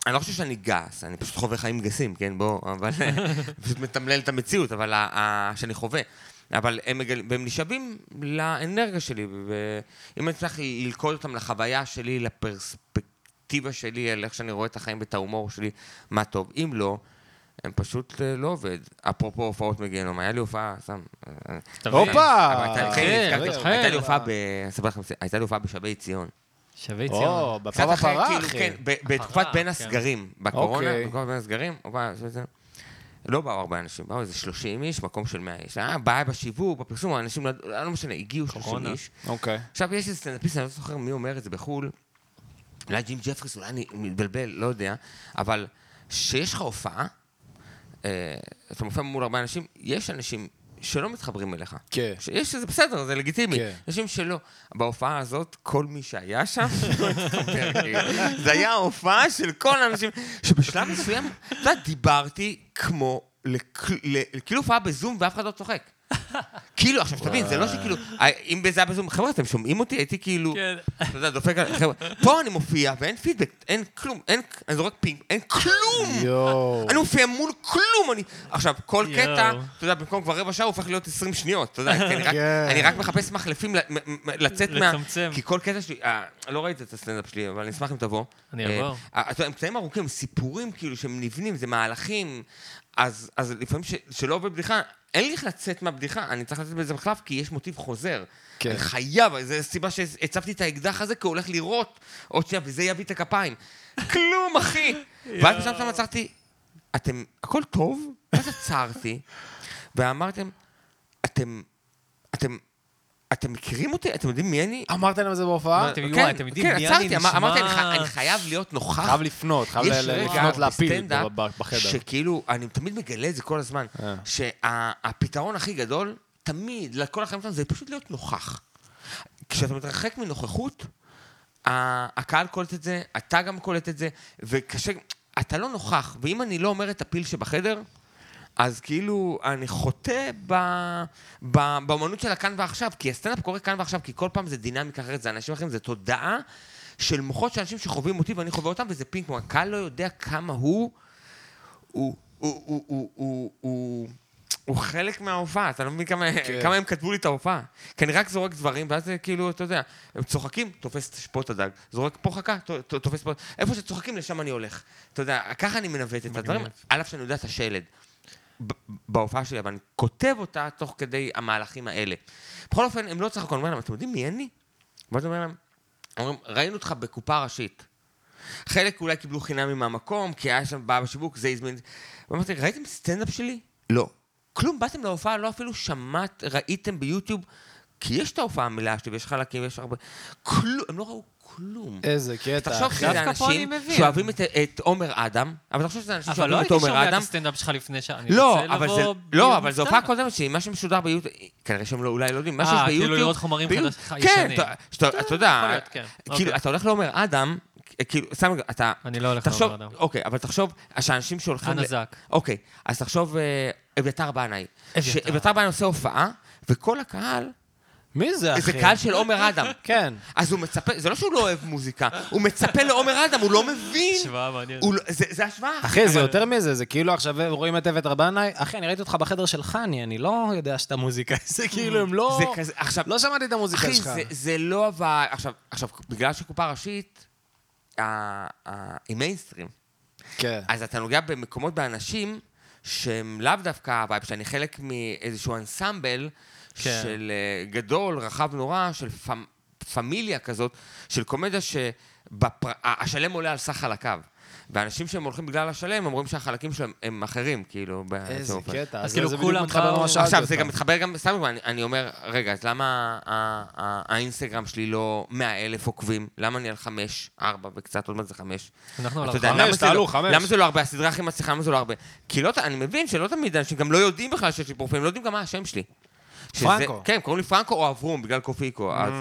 [SPEAKER 3] אני לא חושב שאני גס, אני פשוט חווה חיים גסים, כן, בוא, אבל... פשוט מתמלל את המציאות, אבל ה- ה- שאני חווה. אבל הם, מגל... והם נשאבים לאנרגיה שלי, ואם אני אצליח ללכוד אותם לחוויה שלי, לפרספקטיבה שלי, על איך שאני רואה את החיים ואת ההומור שלי, מה טוב. אם לא, הם פשוט אה, לא עובד. אפרופו הופעות מגיהנום, היה לי הופעה, סתם... אה.
[SPEAKER 2] הופה!
[SPEAKER 3] הייתה-
[SPEAKER 1] כן,
[SPEAKER 3] כן. הייתה לי. הופעה ב... אספר לכם, הייתה לי הופעה בשבי ציון.
[SPEAKER 1] שבי ציון.
[SPEAKER 2] או, בפעם הפרה,
[SPEAKER 3] כאילו,
[SPEAKER 2] אחי.
[SPEAKER 3] כן, בתקופת
[SPEAKER 1] הפרה,
[SPEAKER 3] בין. הסגרים, בקורונה,
[SPEAKER 2] אוקיי.
[SPEAKER 3] בתקופת בין הסגרים, הופעה, זה- זה- לא באו הרבה אנשים, באו איזה 30 איש, מקום של 100 איש. היה בעיה בשיווק, בפרסום, אנשים, לא לא משנה, הגיעו 30
[SPEAKER 1] קורונה.
[SPEAKER 3] איש.
[SPEAKER 2] אוקיי.
[SPEAKER 3] עכשיו, יש איזה סטנדאפיסט, אני לא זוכר מי אומר את זה בחו"ל, אולי ג'ים ג'פריס, אולי אני מתבלבל, לא יודע, אבל שיש לך הופעה, אה, אתה מופיע מול הרבה אנשים, יש אנשים שלא מתחברים אליך.
[SPEAKER 2] כן.
[SPEAKER 3] שיש שזה בסדר, זה לגיטימי.
[SPEAKER 2] כן.
[SPEAKER 3] אנשים שלא. בהופעה הזאת, כל מי שהיה שם, לא התחבר. זה היה ההופעה של כל האנשים, שבשלב מסוים, אתה יודע, דיברתי כמו, כאילו הופעה בזום ואף אחד לא צוחק. כאילו, עכשיו תבין, זה לא שכאילו, אה, אם זה היה בזום, חבר'ה, אתם שומעים אותי? הייתי כאילו,
[SPEAKER 1] כן.
[SPEAKER 3] אתה יודע, דופק על, חבר'ה, פה אני מופיע ואין פידבק, אין כלום, אין, אני זורק פינג, אין כלום! אני מופיע מול כלום, אני... עכשיו, כל. קטע, אתה יודע, במקום כבר רבע שעה הוא הופך להיות 20 שניות, אתה יודע, כי אני רק-
[SPEAKER 2] כן.
[SPEAKER 3] אני רק מחפש מחלפים לצאת מה...
[SPEAKER 1] לצמצם.
[SPEAKER 3] כי כל קטע שלי, אה, לא ראיתי את הסטנדאפ שלי, אבל אני אשמח אם תבוא.
[SPEAKER 1] אני אבוא.
[SPEAKER 3] אה, אתה יודע, הם קטעים ארוכים, סיפורים כאילו שהם נבנים, זה מהלכים, אז אז לפעמים ש- שלא עובד בדיחה, אין לי איך לצאת מהבדיחה, אני צריך לצאת בזה מחלף, כי יש מוטיב חוזר.
[SPEAKER 2] כן.
[SPEAKER 3] אני חייב, זו הסיבה שהצבתי את האקדח הזה, כי הוא הולך לירות עוד שנייה, וזה יביא את הכפיים. כלום, אחי! ואז בשלב מסוים עצרתי, אתם, הכל טוב? ואז עצרתי, ואמרתם, אתם, אתם, אתם מכירים אותי? אתם יודעים מי אני?
[SPEAKER 2] אמרת להם את זה בהופעה?
[SPEAKER 1] אתם-
[SPEAKER 3] כן,
[SPEAKER 1] וואי, אתם יודעים
[SPEAKER 3] כן,
[SPEAKER 1] מי אני?
[SPEAKER 3] אמר- אמרתי, אני
[SPEAKER 1] נשמע-
[SPEAKER 3] חי- אני חייב להיות נוכח.
[SPEAKER 2] חייב לפנות, חייב לפנות ב- בחדר.
[SPEAKER 3] שכאילו, אני תמיד מגלה את זה כל הזמן,
[SPEAKER 2] אה.
[SPEAKER 3] שהפתרון הכי גדול, תמיד, לכל החיים שלנו, זה פשוט להיות נוכח. כשאתה מתרחק מנוכחות, הקהל קולט את זה, אתה גם קולט את זה, וקשה, אתה לא נוכח, ואם אני לא אומר את הפיל שבחדר, אז כאילו, אני חוטא באמנות של הכאן ועכשיו, כי הסטנדאפ קורה כאן ועכשיו, כי כל פעם זה דינמיקה אחרת, זה אנשים אחרים, זה תודעה של מוחות של אנשים שחווים אותי ואני חווה אותם, וזה פינג פונג. הקהל לא יודע כמה הוא, הוא, הוא, הוא, הוא, הוא, הוא, הוא חלק מההופעה, אתה לא מבין כמה,
[SPEAKER 2] כן.
[SPEAKER 3] כמה הם כתבו לי את ההופעה. כי אני רק זורק דברים, ואז זה כאילו, אתה יודע, הם צוחקים, תופס פה את הדג, זורק פה חכה, תופס פה, איפה שצוחקים, לשם אני הולך. אתה יודע, ככה אני מנווט את הדברים, על אף שאני יודע את השלד. בהופעה שלי, אבל אני כותב אותה תוך כדי המהלכים האלה. בכל אופן, הם לא צחקו, אני להם, אתם יודעים מי אני? ואז אומר להם, אומרים, ראינו אותך בקופה ראשית. חלק אולי קיבלו חינמי מהמקום, כי היה שם בעיה בשיווק, זה הזמין... ואמרתי, ראיתם סטנדאפ שלי? לא. כלום, באתם להופעה, לא אפילו שמעת, ראיתם ביוטיוב כי יש את ההופעה המלאה שלי, ויש חלקים, ויש הרבה... כלום, הם לא ראו כלום.
[SPEAKER 2] איזה קטע.
[SPEAKER 3] תחשוב. שזה אנשים. שאוהבים את- את עומר אדם, אבל תחשוב שזה אנשים
[SPEAKER 1] אבל לא
[SPEAKER 3] שאוהבים את
[SPEAKER 1] הייתי
[SPEAKER 3] עומר
[SPEAKER 1] שומע את
[SPEAKER 3] אדם.
[SPEAKER 1] הסטנדאפ שלך לפני שעה. אני
[SPEAKER 3] לא,
[SPEAKER 1] רוצה
[SPEAKER 3] אבל זה,
[SPEAKER 1] לבוא
[SPEAKER 3] לא,
[SPEAKER 1] להיות
[SPEAKER 3] אבל זו
[SPEAKER 1] מופתע.
[SPEAKER 3] הופעה קודמת שלי, מה שמשודר ביוטיוב, כנראה שהם לא, אולי לא יודעים, מה
[SPEAKER 1] אה,
[SPEAKER 3] שיש
[SPEAKER 1] כאילו
[SPEAKER 3] ביוטיוב...
[SPEAKER 1] לראות חומרים
[SPEAKER 3] ביוטיוב-
[SPEAKER 1] חדש-
[SPEAKER 3] כן. אתה- יודע,
[SPEAKER 1] כן.
[SPEAKER 3] כאילו,
[SPEAKER 1] אוקיי.
[SPEAKER 3] אתה הולך לעומר אדם, כאילו, סתם, אתה...
[SPEAKER 1] אני לא הולך
[SPEAKER 3] תחשוב,
[SPEAKER 1] לעומר אדם.
[SPEAKER 3] אוקיי, אבל תחשוב, שאנשים שהולכים... ל-
[SPEAKER 1] הנזק.
[SPEAKER 3] אוקיי, אז תחשוב, אה, אביתר בנאי.
[SPEAKER 1] אביתר.
[SPEAKER 3] בנאי עושה הופעה, וכל הקהל,
[SPEAKER 2] מי זה, אחי?
[SPEAKER 3] זה קהל של עומר אדם.
[SPEAKER 2] כן.
[SPEAKER 3] אז הוא מצפה, זה לא שהוא לא אוהב מוזיקה, הוא מצפה לעומר אדם, הוא לא מבין.
[SPEAKER 1] השוואה מעניינת.
[SPEAKER 3] לא- זה זה השוואה.
[SPEAKER 2] אחי, זה יותר מזה, זה כאילו עכשיו רואים את אבט רבנאי, אחי, אני ראיתי אותך בחדר של חני, אני לא יודע שאתה מוזיקאי, זה כאילו, הם לא...
[SPEAKER 3] זה כזה, עכשיו,
[SPEAKER 2] לא שמעתי את המוזיקה
[SPEAKER 3] אחי,
[SPEAKER 2] שלך.
[SPEAKER 3] זה, זה לא אבל... עכשיו, עכשיו, בגלל שקופה ראשית, היא מיינסטרים.
[SPEAKER 2] כן.
[SPEAKER 3] אז אתה נוגע במקומות באנשים שהם לאו דווקא הווייב, שאני חלק מאיזשהו אנסמבל
[SPEAKER 1] כן.
[SPEAKER 3] של אה, גדול, רחב נורא, של פמ, פמיליה כזאת, של קומדיה שהשלם עולה על סך חלקיו. ואנשים שהם הולכים בגלל השלם, אומרים שהחלקים שלהם הם אחרים, כאילו,
[SPEAKER 2] איזה. קטע,
[SPEAKER 1] אז
[SPEAKER 2] אז
[SPEAKER 1] כאילו כולם
[SPEAKER 2] מתחבר
[SPEAKER 1] באו-
[SPEAKER 2] למה שאלתי
[SPEAKER 3] עכשיו, זה. גם מתחבר גם, סתם אני, אני אומר, רגע, אז למה האינסטגרם שלי לא 100 אלף עוקבים? למה אני על חמש, ארבע וקצת, עוד מעט זה חמש?
[SPEAKER 1] אנחנו על
[SPEAKER 2] חמש,
[SPEAKER 3] לא-
[SPEAKER 2] תעלו, חמש.
[SPEAKER 3] למה זה לא הרבה? הסדרה הכי מצליחה, למה זה לא הרבה? כי לא, אני מבין שלא תמיד אנשים גם לא יודעים בכלל שיש לי פרופיל, הם לא יודעים גם מה השם שלי.
[SPEAKER 2] פרנקו.
[SPEAKER 3] כן, קוראים לי פרנקו או אברום, בגלל קופיקו. אז,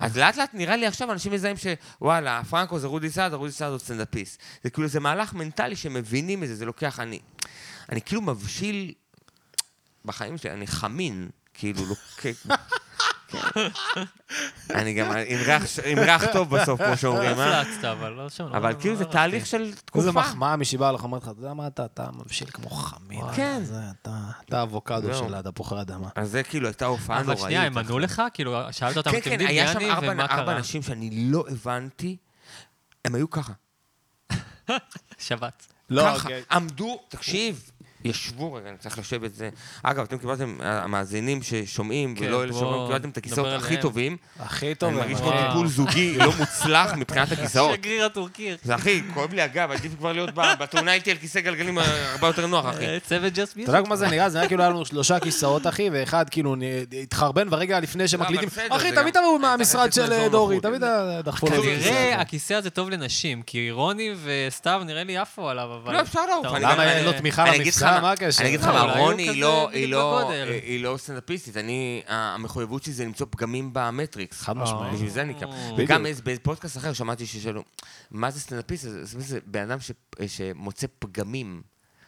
[SPEAKER 3] אז לאט לאט נראה לי עכשיו אנשים מזהים שוואלה, פרנקו זה רודי סעד, רודי סעד הוא סטנדאפיסט. זה כאילו, זה מהלך מנטלי שמבינים את זה, זה לוקח, אני, אני כאילו מבשיל בחיים שלי, אני חמין, כאילו. כן. אני גם עם ריח, טוב בסוף, כמו שאומרים, אה?
[SPEAKER 1] הפלצת, אבל לא שם.
[SPEAKER 3] אבל
[SPEAKER 1] לא-
[SPEAKER 3] כאילו זה
[SPEAKER 1] לא
[SPEAKER 3] תהליך
[SPEAKER 1] הלכתי.
[SPEAKER 3] של תקופה.
[SPEAKER 2] איזה מחמאה מישהי באה לך, אומרת לך, אתה יודע מה אתה, אתה מבשיל כמו חמין.
[SPEAKER 3] כן.
[SPEAKER 2] זה, אתה, אבוקדו. של התפוחי אדמה.
[SPEAKER 3] אז זה כאילו הייתה הופעה
[SPEAKER 1] אבל
[SPEAKER 3] נוראית.
[SPEAKER 1] שנייה, הם ענו לך? כאילו, שאלת אותם,
[SPEAKER 3] כן,
[SPEAKER 1] אתם
[SPEAKER 3] כן,
[SPEAKER 1] יודעים
[SPEAKER 3] היה
[SPEAKER 1] מי
[SPEAKER 3] שם
[SPEAKER 1] אני
[SPEAKER 3] ארבע
[SPEAKER 1] ומה
[SPEAKER 3] ארבע
[SPEAKER 1] קרה?
[SPEAKER 3] אנשים שאני לא הבנתי, הם היו ככה.
[SPEAKER 1] שבת.
[SPEAKER 2] לא,
[SPEAKER 3] ככה,
[SPEAKER 2] אוקיי.
[SPEAKER 3] עמדו, תקשיב, ישבו רגע, אני צריך לשבת זה. אגב, אתם קיבלתם, המאזינים ששומעים,
[SPEAKER 1] כן,
[SPEAKER 3] ולא אלה שאומרים, קיבלתם את הכיסאות הכי. טובים.
[SPEAKER 2] הכי טוב.
[SPEAKER 3] אני מרגיש
[SPEAKER 2] אבל-
[SPEAKER 3] כמו טיפול זוגי לא מוצלח מבחינת הכיסאות.
[SPEAKER 1] שגריר הטורקי.
[SPEAKER 3] זה אחי, כואב לי הגב, עדיף כבר להיות בתאונה איתי על כיסא גלגלים אה, הרבה יותר נוח, אחי.
[SPEAKER 1] אה, צוות ג'אסט
[SPEAKER 2] אתה
[SPEAKER 1] מיוזיק.
[SPEAKER 2] יודע כמו זה נראה? זה נראה כאילו היה לנו שלושה כיסאות, אחי, ואחד כאילו התחרבן ברגע לפני שמקליטים.
[SPEAKER 3] אבל בסדר,
[SPEAKER 2] אחי, תמיד תבואו מהמשרד של דורי. תמיד דחפו לו.
[SPEAKER 1] כנראה
[SPEAKER 2] כיסא.
[SPEAKER 1] הכיסא הזה טוב לנשים, כי רוני וסתיו נראה לי עפו עליו, אבל...
[SPEAKER 3] לא, אפשר לעוף.
[SPEAKER 1] אתה
[SPEAKER 2] למה
[SPEAKER 3] אני-
[SPEAKER 2] אין לו תמיכה?
[SPEAKER 3] מה-
[SPEAKER 2] מה הקשר?
[SPEAKER 3] אני אגיד לך
[SPEAKER 1] לא,
[SPEAKER 3] מה, רוני היא לא- לא-
[SPEAKER 1] בגודל.
[SPEAKER 3] היא לא סטנדאפיסטית, אני, המחויבות שלי זה למצוא פגמים במטריקס.
[SPEAKER 2] חד משמעית.
[SPEAKER 3] בשביל זה אני קם.
[SPEAKER 1] בדיוק.
[SPEAKER 3] וגם בפודקאסט אחר שמעתי ששאלו, מה זה סטנדאפיסט? זה- בן אדם ש- שמוצא פגמים.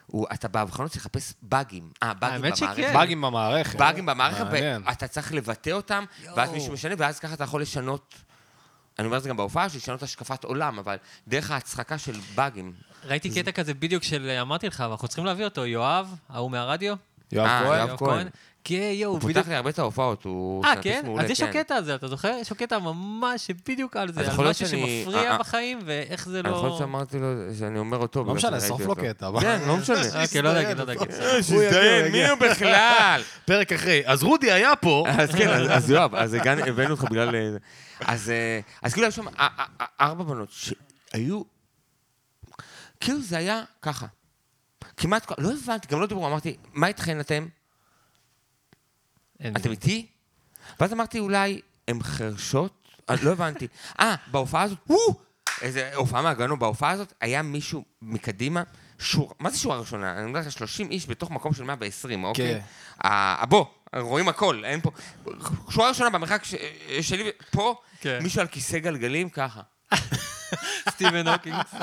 [SPEAKER 3] הוא- אתה באבחנות צריך לחפש באגים. אה, באגים
[SPEAKER 1] האמת
[SPEAKER 3] במערכת.
[SPEAKER 1] שכן.
[SPEAKER 2] באגים במערכת.
[SPEAKER 3] באגים במערכת. ואתה צריך לבטא אותם, ואז מישהו משנה, ואז ככה אתה יכול לשנות, אני אומר את זה גם בהופעה, שלי, לשנות השקפת עולם, אבל דרך ההצחקה של באגים.
[SPEAKER 1] ראיתי קטע כזה בדיוק של, אמרתי לך, אנחנו צריכים להביא אותו, יואב, ההוא מהרדיו.
[SPEAKER 2] יואב
[SPEAKER 3] אה,
[SPEAKER 2] כהן?
[SPEAKER 3] יואב כהן.
[SPEAKER 1] כן, יואו,
[SPEAKER 3] הוא. פותח לי הרבה את ההופעות, הוא
[SPEAKER 1] אה, כן? אז יש
[SPEAKER 3] כן.
[SPEAKER 1] לו קטע על זה, אתה זוכר? יש לו קטע ממש בדיוק על זה, על משהו שמפריע
[SPEAKER 3] אה,
[SPEAKER 1] בחיים, ואיך זה
[SPEAKER 3] אני יכול להיות
[SPEAKER 1] לא...
[SPEAKER 3] שאמרתי לו, שאני אומר אותו.
[SPEAKER 2] לא משנה, שרוף לו. קטע.
[SPEAKER 3] כן, לא משנה.
[SPEAKER 1] אוקיי, לא נגיד, לא נגיד.
[SPEAKER 3] שיזדיין, מי הוא בכלל?
[SPEAKER 2] פרק אחרי. אז רודי היה פה.
[SPEAKER 3] אז כן, אז- יואב, אז הבאנו אותך בגלל... אה, אז אה, אז כאילו היו שם אה, אה, אה, ארבע בנות שהיו... כאילו זה היה ככה. כמעט, לא הבנתי, גם לא דיברו, אמרתי, מה איתכן אתם? אתם. איתי? ואז אמרתי, אולי הן חרשות? אה, לא הבנתי. אה, בהופעה הזאת, וואו! איזה הופעה מהגנו, בהופעה הזאת היה מישהו מקדימה, שורה, מה זה שורה ראשונה? אני אומר לך, 30 איש בתוך מקום של 120, אוקיי?
[SPEAKER 2] כן.
[SPEAKER 3] רואים הכל, אין פה... שורה ראשונה במרחק שלי, פה,
[SPEAKER 1] כן.
[SPEAKER 3] מישהו על כיסא גלגלים, ככה.
[SPEAKER 1] סטיבן הוקינגס.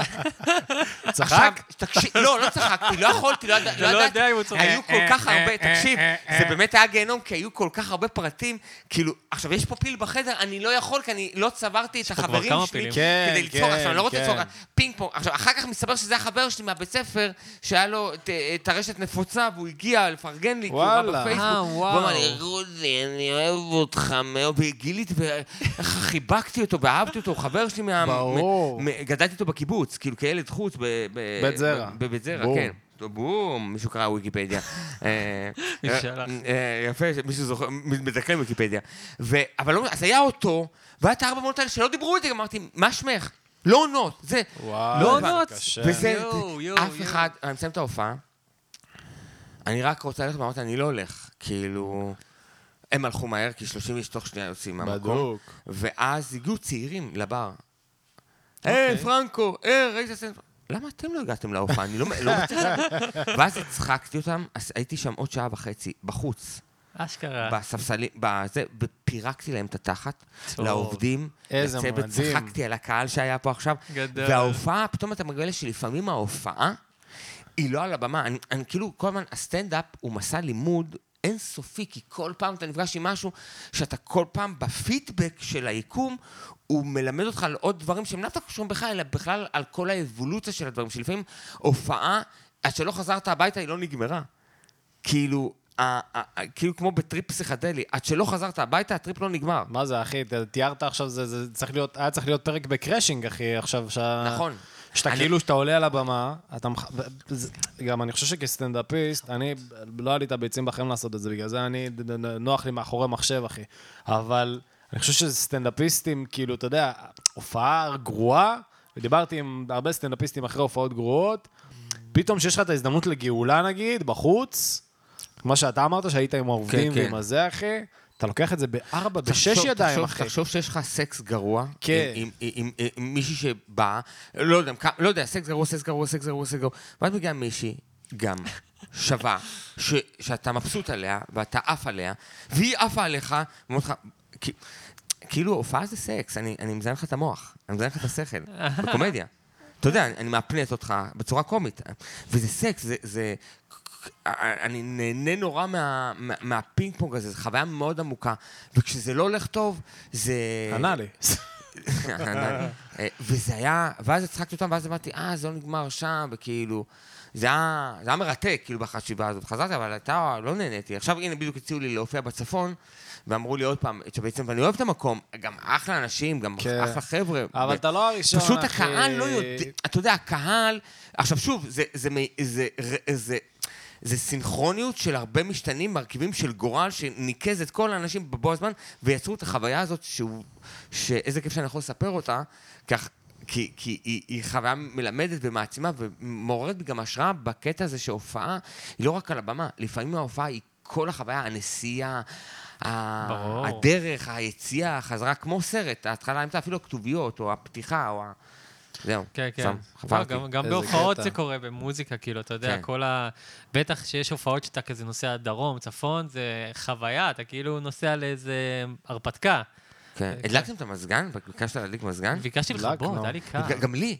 [SPEAKER 2] צחק?
[SPEAKER 3] תקשיב, לא, לא צחקתי, לא יכולתי, לא ידעתי.
[SPEAKER 1] אתה לא יודע אם הוא צוחק.
[SPEAKER 3] היו כל כך הרבה, תקשיב, זה באמת היה גיהנום, כי היו כל כך הרבה פרטים, כאילו, עכשיו, יש פה פיל בחדר, אני לא יכול, כי אני לא צברתי את החברים שלי
[SPEAKER 1] פילים.
[SPEAKER 2] כן,
[SPEAKER 3] כדי ליצור,
[SPEAKER 2] כן,
[SPEAKER 3] עכשיו, אני לא רוצה
[SPEAKER 2] כן.
[SPEAKER 3] ליצור פינג פונג, עכשיו, אחר כך מסתבר שזה החבר שלי מהבית ספר, שהיה לו את- הרשת נפוצה, והוא הגיע לפרגן לי, כי הוא ראה
[SPEAKER 2] וואלה.
[SPEAKER 3] בפייסבוק,
[SPEAKER 1] אה,
[SPEAKER 3] והוא אמר לי. רודי, אני אוהב אותך מאוד, וגיליתי, חיבקתי אותו, ואהבתי אותו, הוא חבר שלי מה...
[SPEAKER 2] ברור.
[SPEAKER 3] מ- מ- גדלתי איתו בקיבוץ, כאילו כילד חוץ, ב- ב-
[SPEAKER 2] בית זרע.
[SPEAKER 3] ב- בבית זרע,
[SPEAKER 2] בום.
[SPEAKER 3] כן. בום, מישהו קרא ויקיפדיה. אה, אה. אה, יפה, מישהו זוכר, מדקלם ויקיפדיה. ו- אבל לא, אז היה אותו, והיה את הארבע בנות האלה שלא דיברו איתי, אמרתי, מה שמך? לא עונות, זה.
[SPEAKER 1] לא עונות.
[SPEAKER 3] וזה, אף. אחד, אני מסיים את ההופעה, אני רק רוצה ללכת, ואמרתי, אני לא הולך, כאילו... הם הלכו מהר, כי 30 איש תוך שנייה יוצאים מהמקום.
[SPEAKER 2] בדוק.
[SPEAKER 3] ואז הגיעו צעירים לבר.
[SPEAKER 1] אוקיי.
[SPEAKER 3] היי, פרנקו, היי, ראית סטנדאפ? למה אתם לא הגעתם להופעה? אני לא לא מצליח... ואז הצחקתי אותם, אז הייתי שם עוד שעה וחצי, בחוץ,
[SPEAKER 1] אשכרה.
[SPEAKER 3] בספסלים, בזה, ופירקתי להם את התחת,
[SPEAKER 1] טוב.
[SPEAKER 3] לעובדים,
[SPEAKER 2] איזה
[SPEAKER 3] לצוות,
[SPEAKER 2] מדהים.
[SPEAKER 3] צחקתי על הקהל שהיה פה עכשיו.
[SPEAKER 1] גדול.
[SPEAKER 3] וההופעה, פתאום אתה מגלה שלפעמים ההופעה היא לא על הבמה. אני, אני כאילו, כל הזמן, הסטנדאפ הוא מסע לימוד אינסופי, כי כל פעם אתה נפגש עם משהו שאתה כל פעם בפידבק של היקום, הוא מלמד אותך על עוד דברים שהם לאו דווקא קשורים בך, אלא בכלל על כל האבולוציה של הדברים, שלפעמים הופעה, עד שלא חזרת הביתה, היא לא נגמרה. כאילו, כאילו כמו בטריפ פסיכדלי, עד שלא חזרת הביתה, הטריפ לא נגמר.
[SPEAKER 2] מה זה, אחי? תיארת עכשיו, זה, זה צריך להיות, היה צריך להיות פרק ב Crashing, אחי, עכשיו, שה...
[SPEAKER 3] נכון.
[SPEAKER 2] שאתה
[SPEAKER 3] אני-
[SPEAKER 2] כאילו, שאתה עולה על הבמה, אתה... מח- גם אני חושב שכסטנדאפיסט, אני, לא היה לי את הביצים בחיים לעשות את זה, בגלל זה אני, נוח לי מאחורי מחשב, אחי. אבל אני חושב שסטנדאפיסטים, כאילו, אתה יודע, הופעה גרועה, ודיברתי עם הרבה סטנדאפיסטים אחרי הופעות גרועות, פתאום שיש לך את ההזדמנות לגאולה, נגיד, בחוץ, כמו שאתה אמרת, שהיית עם העובדים
[SPEAKER 3] כן, כן.
[SPEAKER 2] ועם הזה, אחי, אתה לוקח את זה בארבע, בשש ידיים,
[SPEAKER 3] תחשוב-
[SPEAKER 2] אחי.
[SPEAKER 3] תחשוב שיש לך סקס גרוע,
[SPEAKER 2] כן.
[SPEAKER 3] עם, עם, עם, עם, עם מישהי שבאה, לא יודע, לא יודע, סקס גרוע, סקס גרוע, סקס גרוע, סקס גרוע, ואז מגיעה מישהי, גם, שווה, ש, שאתה מבסוט עליה, ואתה עף עליה, והיא עפה עליך, ואומרת לך, כאילו, הופעה זה סקס, אני, אני מזיין לך את המוח, אני מזיין לך את השכל, בקומדיה. אתה יודע, אני, אני מאפנט אותך בצורה קומית, וזה סקס, זה... זה אני נהנה נורא מה, מה, מהפינג פונג הזה, זו חוויה מאוד עמוקה, וכשזה לא הולך טוב, זה...
[SPEAKER 2] ענה לי.
[SPEAKER 3] ענה לי. אה, וזה היה, ואז הצחקתי אותם, ואז אמרתי, אה, זה לא נגמר שם, וכאילו, זה היה, זה היה מרתק, כאילו, בחשיבה הזאת. חזרתי, אבל אתה, לא נהניתי. עכשיו, הנה, בדיוק הציעו לי להופיע בצפון, ואמרו לי עוד פעם, שבעצם, ואני אוהב את המקום, גם אחלה אנשים, גם
[SPEAKER 2] כן.
[SPEAKER 3] אחלה חבר'ה.
[SPEAKER 2] אבל
[SPEAKER 3] ו-
[SPEAKER 2] אתה לא הראשון,
[SPEAKER 3] פשוט
[SPEAKER 2] אחי.
[SPEAKER 3] הקהל לא יודע, אתה יודע, הקהל, עכשיו שוב, זה, זה, זה, זה, זה, זה סינכרוניות של הרבה משתנים, מרכיבים של גורל, שניקז את כל האנשים בבוא הזמן, ויצרו את החוויה הזאת, שהוא, שאיזה כיף שאני יכול לספר אותה, כך, כי, כי היא, היא חוויה מלמדת ומעצימה ומעוררת גם השראה בקטע הזה שהופעה היא לא רק על הבמה, לפעמים ההופעה היא כל החוויה, הנסיעה,
[SPEAKER 1] ברור.
[SPEAKER 3] הדרך, היציאה, החזרה, כמו סרט, ההתחלה, אתה אפילו הכתוביות, או הפתיחה, או ה... זהו,
[SPEAKER 1] כן, כן.
[SPEAKER 3] שם,
[SPEAKER 1] לא,
[SPEAKER 3] חפרתי.
[SPEAKER 1] גם, גם
[SPEAKER 2] איזה
[SPEAKER 1] בהופעות. זה קורה, במוזיקה, כאילו, אתה יודע,
[SPEAKER 3] כן.
[SPEAKER 1] כל ה... בטח שיש הופעות שאתה כזה נוסע דרום, צפון, זה חוויה, אתה כאילו נוסע לאיזה הרפתקה.
[SPEAKER 3] כן. הדלקתם את המזגן? ביקשת להדליק מזגן?
[SPEAKER 1] ביקשתי. לכבות, היה לי קר.
[SPEAKER 3] גם לי.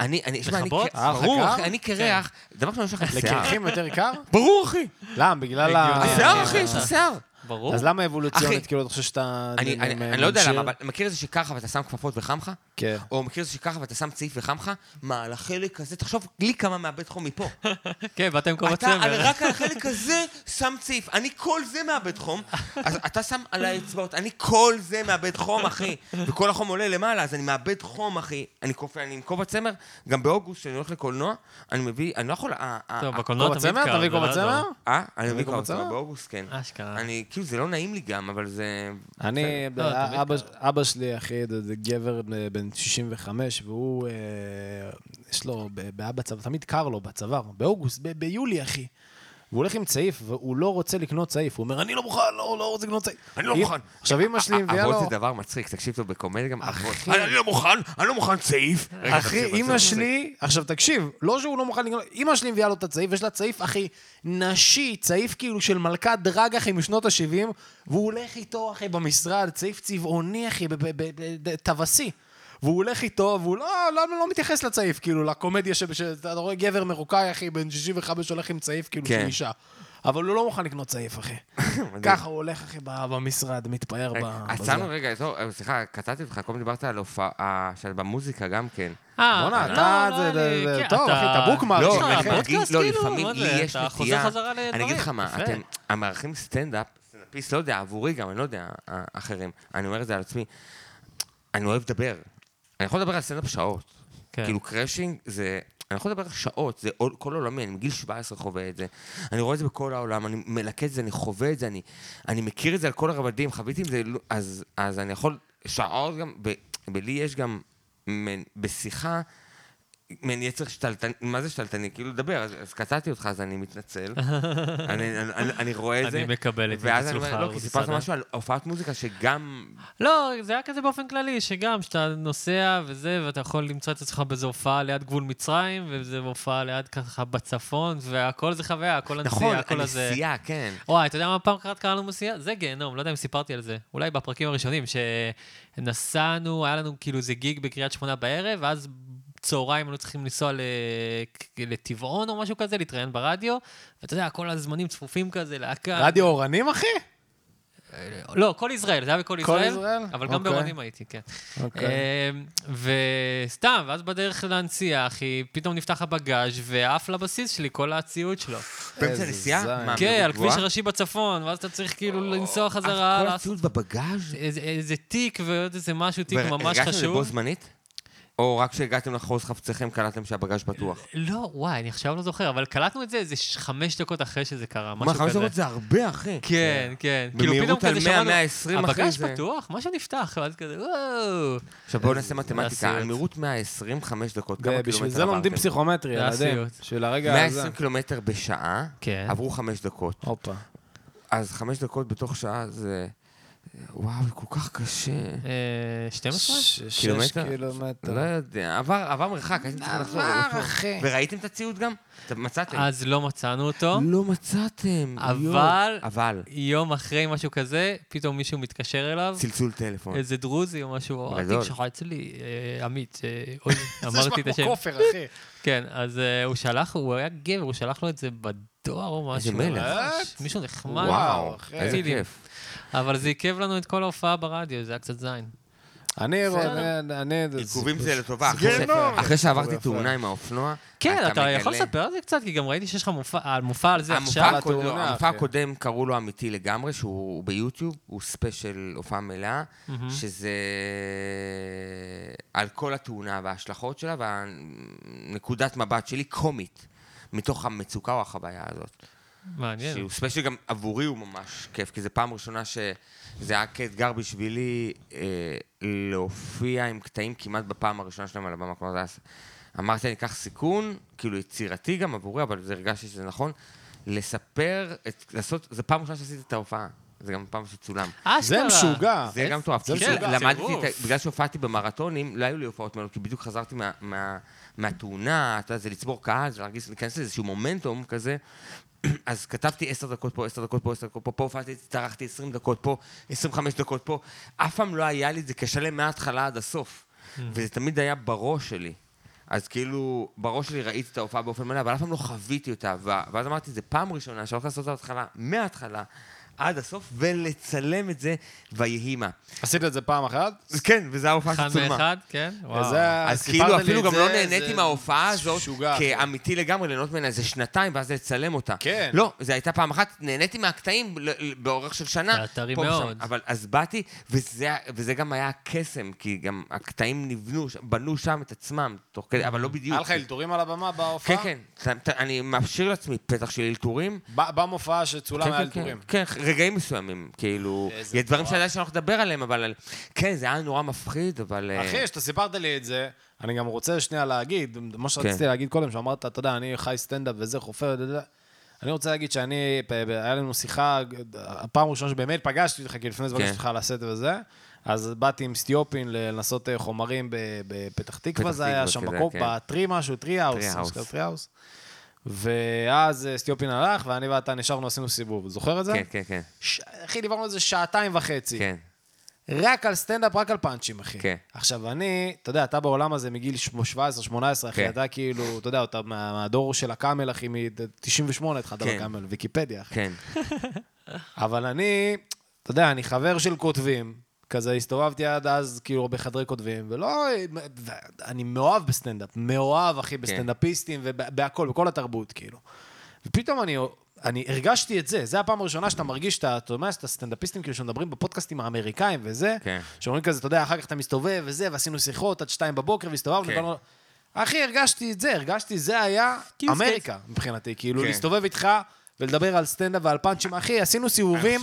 [SPEAKER 3] אני, אני, שמע, אני,
[SPEAKER 2] אה,
[SPEAKER 3] ברור, אני קרח, דבר ראשון, יש לך שיער.
[SPEAKER 2] לקרחים יותר קר?
[SPEAKER 3] ברור, אחי.
[SPEAKER 2] למה? בגלל ה...
[SPEAKER 3] השיער, אחי, יש לך שיער.
[SPEAKER 1] ברור.
[SPEAKER 2] אז למה אבולוציונית, כאילו, אתה חושב שאתה...
[SPEAKER 3] אני, אני, לא יודע? למה, אבל מכיר את זה שככה ואתה שם כפפות וחם לך?
[SPEAKER 2] כן.
[SPEAKER 3] או מכיר את זה שככה ואתה שם צעיף וחם לך? מה, על החלק הזה, תחשוב לי כמה מאבד חום מפה.
[SPEAKER 1] כן, באתם כל
[SPEAKER 3] אתה
[SPEAKER 1] הצמר.
[SPEAKER 3] על, רק על החלק הזה שם צעיף. אני כל זה מאבד חום. אז אתה שם על האצבעות, אני כל זה מאבד חום, אחי. וכל החום עולה למעלה, אז אני מאבד חום, אחי. אני כופר, אני עם כובע צמר, גם באוגוסט, כשאני הולך לקולנוע, אני מביא, אני לא יכול...
[SPEAKER 1] טוב, בקולנוע
[SPEAKER 2] כובע צמר? אתה מביא
[SPEAKER 1] זה לא
[SPEAKER 2] כובע צמר?
[SPEAKER 3] אה? אני מביא
[SPEAKER 2] כובע
[SPEAKER 3] כובע צמר
[SPEAKER 2] צמר?
[SPEAKER 3] באוגוסט, כן.
[SPEAKER 1] אשכרה.
[SPEAKER 3] אני, כאילו, זה לא נעים לי גם, אבל זה...
[SPEAKER 2] אני,
[SPEAKER 1] לא,
[SPEAKER 2] אבא- שלי, אחי, זה גבר אה, בן 65, והוא, אה, יש לו ב- בעיה בצבא, תמיד קר לו בצוואר, באוגוסט, ב- ביולי, אחי. והוא הולך עם צעיף, והוא לא רוצה לקנות צעיף. הוא אומר, אני לא מוכן, לא, לא רוצה לקנות צעיף.
[SPEAKER 3] אני לא מוכן.
[SPEAKER 2] עכשיו, אמא שלי מביאה
[SPEAKER 3] אבות
[SPEAKER 2] לו...
[SPEAKER 3] זה דבר מצחיק, תקשיב טוב, בקומדיה גם אבות. אני לא מוכן, אני לא מוכן צעיף.
[SPEAKER 2] אחי,
[SPEAKER 3] תקשיב,
[SPEAKER 2] שלי, עכשיו תקשיב, לא שהוא לא מוכן לקנות, אימא שלי מביאה לו את הצעיף, יש לה צעיף, אחי, נשי, צעיף כאילו של מלכת דרג, אחי, משנות ה-70, והוא הולך איתו, אחי, במשרד, צעיף צבעוני, אחי, טווסי. והוא הולך איתו, והוא לא, לא, לא מתייחס לצעיף, כאילו, לקומדיה ש- שאתה רואה גבר מרוקאי, אחי, בן 65 הולך עם צעיף, כאילו,
[SPEAKER 3] כן.
[SPEAKER 2] של אישה. אבל הוא לא מוכן לקנות צעיף, אחי. ככה הוא הולך, אחי, ב- במשרד, מתפאר ב...
[SPEAKER 3] רגע,
[SPEAKER 2] בזה.
[SPEAKER 3] עצרנו רגע, טוב, אה, סליחה, קטעתי אותך, קודם דיברת על הופעה, של- במוזיקה גם כן.
[SPEAKER 1] אה,
[SPEAKER 2] בואנה,
[SPEAKER 1] לא,
[SPEAKER 2] אתה,
[SPEAKER 1] לא,
[SPEAKER 2] זה-
[SPEAKER 1] כן,
[SPEAKER 2] טוב, אחי, אתה בוקמרק.
[SPEAKER 3] לא,
[SPEAKER 1] יש לך
[SPEAKER 3] אני
[SPEAKER 1] פודקאסט,
[SPEAKER 3] מרגיש, לא,
[SPEAKER 1] כאילו?
[SPEAKER 3] לפעמים לי? יש
[SPEAKER 1] אתה
[SPEAKER 3] נטייה. אני אגיד לך מה. אתם המארחים סטנדאפ, סטנדאפיסט, לא יודע, עבורי גם, אני לא יודע, אה, אחרים, אני אומר את זה על עצמי, אני אוהב לדבר. אני יכול לדבר על סטנדאפ שעות.
[SPEAKER 1] כן.
[SPEAKER 3] כאילו Crashing זה... אני יכול לדבר שעות, זה כל עולמי, אני מגיל 17 חווה את זה. אני רואה את זה בכל העולם, אני מלקט את זה, אני חווה את זה, אני, אני מכיר את זה על כל הרבדים, חוויתי עם זה, לא- אז, אז אני יכול שעות גם, ב- ולי יש גם, בשיחה, מעין יצר שתלטני, מה זה שתלטני? כאילו, לדבר, אז, אז קטעתי אותך, אז אני מתנצל. אני, אני, אני, אני רואה את זה.
[SPEAKER 1] אני מקבל את זה
[SPEAKER 3] ואז אני אומר, לא, כי סיפרת. משהו על הופעת מוזיקה שגם...
[SPEAKER 1] לא, זה היה כזה באופן כללי, שגם כשאתה נוסע וזה, ואתה יכול למצוא את עצמך באיזו הופעה ליד גבול מצרים, ואיזו הופעה ליד ככה בצפון, והכל זה חוויה, הכל הנסיעה,
[SPEAKER 3] נכון,
[SPEAKER 1] הכל הזה.
[SPEAKER 3] הנסיעה, כן.
[SPEAKER 1] וואי, אתה יודע מה פעם אחת קראנו נסיעה? זה גיהנום, לא יודע אם סיפרתי על זה. אולי בפרקים הראשונים, שנסענו, היה לנו כאילו איזה גיג בקריית שמונה בערב, ואז צהריים היינו צריכים לנסוע ל- לטבעון או משהו כזה, להתראיין ברדיו, ואתה יודע, כל הזמנים צפופים כזה, להקה.
[SPEAKER 2] רדיו אורנים, אחי?
[SPEAKER 1] לא, כל ישראל, זה היה בכל
[SPEAKER 2] כל
[SPEAKER 1] ישראל.
[SPEAKER 2] ישראל?
[SPEAKER 1] אבל גם
[SPEAKER 2] אוקיי.
[SPEAKER 1] באורנים הייתי, כן.
[SPEAKER 2] אוקיי.
[SPEAKER 1] אמ, וסתם, ואז בדרך לנסיעה, אחי, פתאום נפתח הבגאז' ועף לבסיס שלי כל הציוד שלו.
[SPEAKER 3] באמצע נסיעה?
[SPEAKER 1] כן, על? כביש ראשי בצפון, ואז אתה צריך כאילו לנסוע חזרה,
[SPEAKER 3] כל הציוד בבגאז'?
[SPEAKER 1] איזה- איזה תיק ועוד איזה משהו, תיק ממש חשוב.
[SPEAKER 3] בו זמנית? או רק כשהגעתם לחוז חפציכם קלטתם שהבגאז' פתוח?
[SPEAKER 1] לא, וואי, אני עכשיו לא זוכר, אבל קלטנו את זה איזה חמש דקות אחרי שזה קרה,
[SPEAKER 3] מה,
[SPEAKER 1] משהו
[SPEAKER 3] חמש
[SPEAKER 1] כזה.
[SPEAKER 3] דקות זה הרבה, אחי.
[SPEAKER 1] כן, כן. כאילו
[SPEAKER 3] במהירות על
[SPEAKER 1] כזה
[SPEAKER 3] 100,
[SPEAKER 1] שמענו,
[SPEAKER 3] 120 אחי,
[SPEAKER 1] הבגאז'
[SPEAKER 3] זה-
[SPEAKER 1] פתוח? משהו נפתח, ואז כזה, וואו.
[SPEAKER 3] עכשיו בואו נעשה מתמטיקה,
[SPEAKER 1] הסיוט.
[SPEAKER 3] על מהירות 120, חמש דקות, כמה
[SPEAKER 2] בשביל
[SPEAKER 3] קילומטר
[SPEAKER 2] זה לומדים
[SPEAKER 3] עברתם?
[SPEAKER 2] פסיכומטרי, ילדים. בשביל הרגע הזה.
[SPEAKER 3] 120 קילומטר בשעה,
[SPEAKER 1] כן.
[SPEAKER 3] עברו חמש דקות.
[SPEAKER 2] הופה.
[SPEAKER 3] אז חמש דקות בתוך שעה זה... וואו, זה כל כך קשה.
[SPEAKER 1] אה, 12?
[SPEAKER 2] ש- שש
[SPEAKER 3] קילומטר?
[SPEAKER 2] קילומטר.
[SPEAKER 3] לא יודע, עבר מרחק, הייתם צריכים לחזור.
[SPEAKER 2] עבר, אחי.
[SPEAKER 3] וראיתם את הציוד גם? אתם מצאתם?
[SPEAKER 1] אז לא מצאנו אותו.
[SPEAKER 3] לא מצאתם.
[SPEAKER 1] אבל- יום אחרי משהו כזה, פתאום מישהו מתקשר אליו,
[SPEAKER 3] צלצול טלפון.
[SPEAKER 1] איזה דרוזי או משהו,
[SPEAKER 3] גדול.
[SPEAKER 1] התיק שלך אצלי, אה, עמית, אה, אוי, אמרתי את
[SPEAKER 2] זה
[SPEAKER 1] השם.
[SPEAKER 2] כמו כופר, אחי.
[SPEAKER 1] כן, אז אה, הוא שלח, הוא היה גבר, הוא שלח לו את זה בדואר או
[SPEAKER 3] איזה
[SPEAKER 1] משהו.
[SPEAKER 3] מלך.
[SPEAKER 1] ממש, מישהו נחמד.
[SPEAKER 3] וואו. איזה. כיף.
[SPEAKER 1] אבל זה עיכב לנו את כל ההופעה ברדיו, זה היה קצת זין.
[SPEAKER 2] אני... אני-.
[SPEAKER 3] עיכובים זה לטובה. אחרי שעברתי. תאונה עם האופנוע,
[SPEAKER 1] כן, אתה יכול לספר על זה קצת? כי גם ראיתי שיש לך מופע על זה עכשיו.
[SPEAKER 3] המופע
[SPEAKER 2] אחי.
[SPEAKER 3] הקודם קראו לו אמיתי לגמרי, שהוא ביוטיוב, הוא ספיישל הופעה מלאה, שזה על כל התאונה וההשלכות שלה, והנקודת מבט שלי קומית, מתוך המצוקה או החוויה הזאת.
[SPEAKER 1] מעניין.
[SPEAKER 3] שהוא ספיישל גם עבורי הוא ממש כיף, כי זו פעם ראשונה שזה היה כאתגר בשבילי אה, להופיע עם קטעים כמעט בפעם הראשונה שלהם על הבמה. כלומר, זה היה... אמרתי, אני אקח סיכון, כאילו יצירתי גם עבורי, אבל זה הרגשתי שזה נכון, לספר, את, לעשות, זו פעם ראשונה שעשיתי את ההופעה. זה גם פעם שצולם.
[SPEAKER 1] אשכרה.
[SPEAKER 2] זה משוגע.
[SPEAKER 3] זה גם מטורף.
[SPEAKER 2] זה משוגע,
[SPEAKER 3] למדתי, בגלל שהופעתי במרתונים, לא היו לי הופעות מלאות, כי בדיוק חזרתי מה- מה- מהתאונה, אתה יודע, זה לצבור קהל, זה להרגיש, להיכנס לאיזשהו מומנטום כזה. אז כתבתי עשר דקות פה, עשר דקות פה, עשר דקות פה, פה הופעתי, טרחתי עשרים דקות פה, עשרים וחמש דקות פה. אף פעם לא היה לי את זה כשלם מההתחלה עד הסוף. וזה תמיד היה בראש שלי. אז כאילו, בראש שלי ראיתי את ההופעה באופן מלא, אבל אף פעם לא חוויתי אותה. ואז אמרתי, זו פעם ראשונה שאני הולך לעשות את ההתחלה, מההתחלה עד הסוף, ולצלם את זה, ויהי מה.
[SPEAKER 2] עשית את זה פעם אחת?
[SPEAKER 3] כן, וזו ההופעה
[SPEAKER 1] אחד
[SPEAKER 3] שצולמה.
[SPEAKER 1] מאחד, כן? וואו.
[SPEAKER 2] וזה-
[SPEAKER 3] אז כאילו, אפילו גם
[SPEAKER 2] זה,
[SPEAKER 3] לא
[SPEAKER 2] זה
[SPEAKER 3] נהניתי מההופעה הזאת. כאמיתי לגמרי, ליהנות ממנה איזה שנתיים, ואז לצלם אותה.
[SPEAKER 2] כן.
[SPEAKER 3] לא, זו הייתה פעם אחת, נהניתי מהקטעים באורך של שנה.
[SPEAKER 1] זה אתרי. מאוד.
[SPEAKER 3] אבל אז באתי, וזה, וזה גם היה הקסם, כי גם הקטעים נבנו, בנו שם את עצמם, תוך כדי, אבל לא בדיוק.
[SPEAKER 2] היה לך אלתורים על הבמה בהופעה?
[SPEAKER 3] כן, כן. אני מאפשר לעצמי פתח של אלתורים.
[SPEAKER 2] ב- במופע שצולם
[SPEAKER 3] כן,
[SPEAKER 2] היה
[SPEAKER 3] כן, כן,
[SPEAKER 2] אלתורים.
[SPEAKER 3] כן, רגעים מסוימים, כאילו, יש דברים
[SPEAKER 2] מטורף.
[SPEAKER 3] שידעתי שאני הולך לדבר עליהם, אבל כן, זה היה נורא מפחיד, אבל... אה,
[SPEAKER 2] אחי, כשאתה סיפרת לי את זה, אני גם רוצה שנייה להגיד, מה שרציתי
[SPEAKER 3] כן.
[SPEAKER 2] להגיד קודם, שאמרת, אתה יודע, אני חי סטנדאפ וזה, חופר. אני רוצה להגיד שאני, היה לנו שיחה, הפעם הראשונה שבאמת פגשתי אותך, כי לפני זה
[SPEAKER 3] כן.
[SPEAKER 2] פגשתי אותך על הסט וזה, אז באתי עם סטיופין לנסות אה, חומרים בפתח תקווה, זה היה שם מקום,
[SPEAKER 3] כן.
[SPEAKER 2] בטרי משהו, טרי האוס,
[SPEAKER 3] טרי האוס.
[SPEAKER 2] ואז אה, סטיופין הלך, ואני ואתה נשארנו, עשינו סיבוב. זוכר את זה?
[SPEAKER 3] כן, כן, כן,
[SPEAKER 2] ש- אחי, דיברנו על זה שעתיים וחצי.
[SPEAKER 3] כן.
[SPEAKER 2] רק על סטנדאפ, רק על פאנצ'ים, אחי.
[SPEAKER 3] כן.
[SPEAKER 2] עכשיו, אני, אתה יודע, אתה בעולם הזה מגיל 17-18, אחי,
[SPEAKER 3] כן.
[SPEAKER 2] אתה כאילו, אתה יודע, אתה מה- מהדור של הקאמל, אחי, מ-98 התחלת
[SPEAKER 3] כן.
[SPEAKER 2] בקאמל, ויקיפדיה, אחי.
[SPEAKER 3] כן.
[SPEAKER 2] אבל אני, אתה יודע, אני חבר של כותבים, כזה הסתובבתי עד אז, כאילו, בחדרי כותבים, ולא... אני מאוהב בסטנדאפ, מאוהב, אחי, בסטנדאפיסטים ובהכל, בכל התרבות, כאילו. ופתאום אני... אני הרגשתי את זה, זה הפעם הראשונה שאתה מרגיש, שאתה, אתה יודע, את הסטנדאפיסטים כאילו שמדברים בפודקאסטים האמריקאים וזה,
[SPEAKER 3] כן.
[SPEAKER 2] שאומרים כזה, אתה יודע, אחר כך אתה מסתובב וזה, ועשינו שיחות עד שתיים בבוקר והסתובבנו,
[SPEAKER 3] כן.
[SPEAKER 2] אחי, הרגשתי את זה, הרגשתי, זה היה
[SPEAKER 1] קיוס
[SPEAKER 2] אמריקה מבחינתי, כאילו,
[SPEAKER 3] כן.
[SPEAKER 2] להסתובב איתך ולדבר על סטנדאפ ועל פאנצ'ים, אחי, עשינו סיבובים,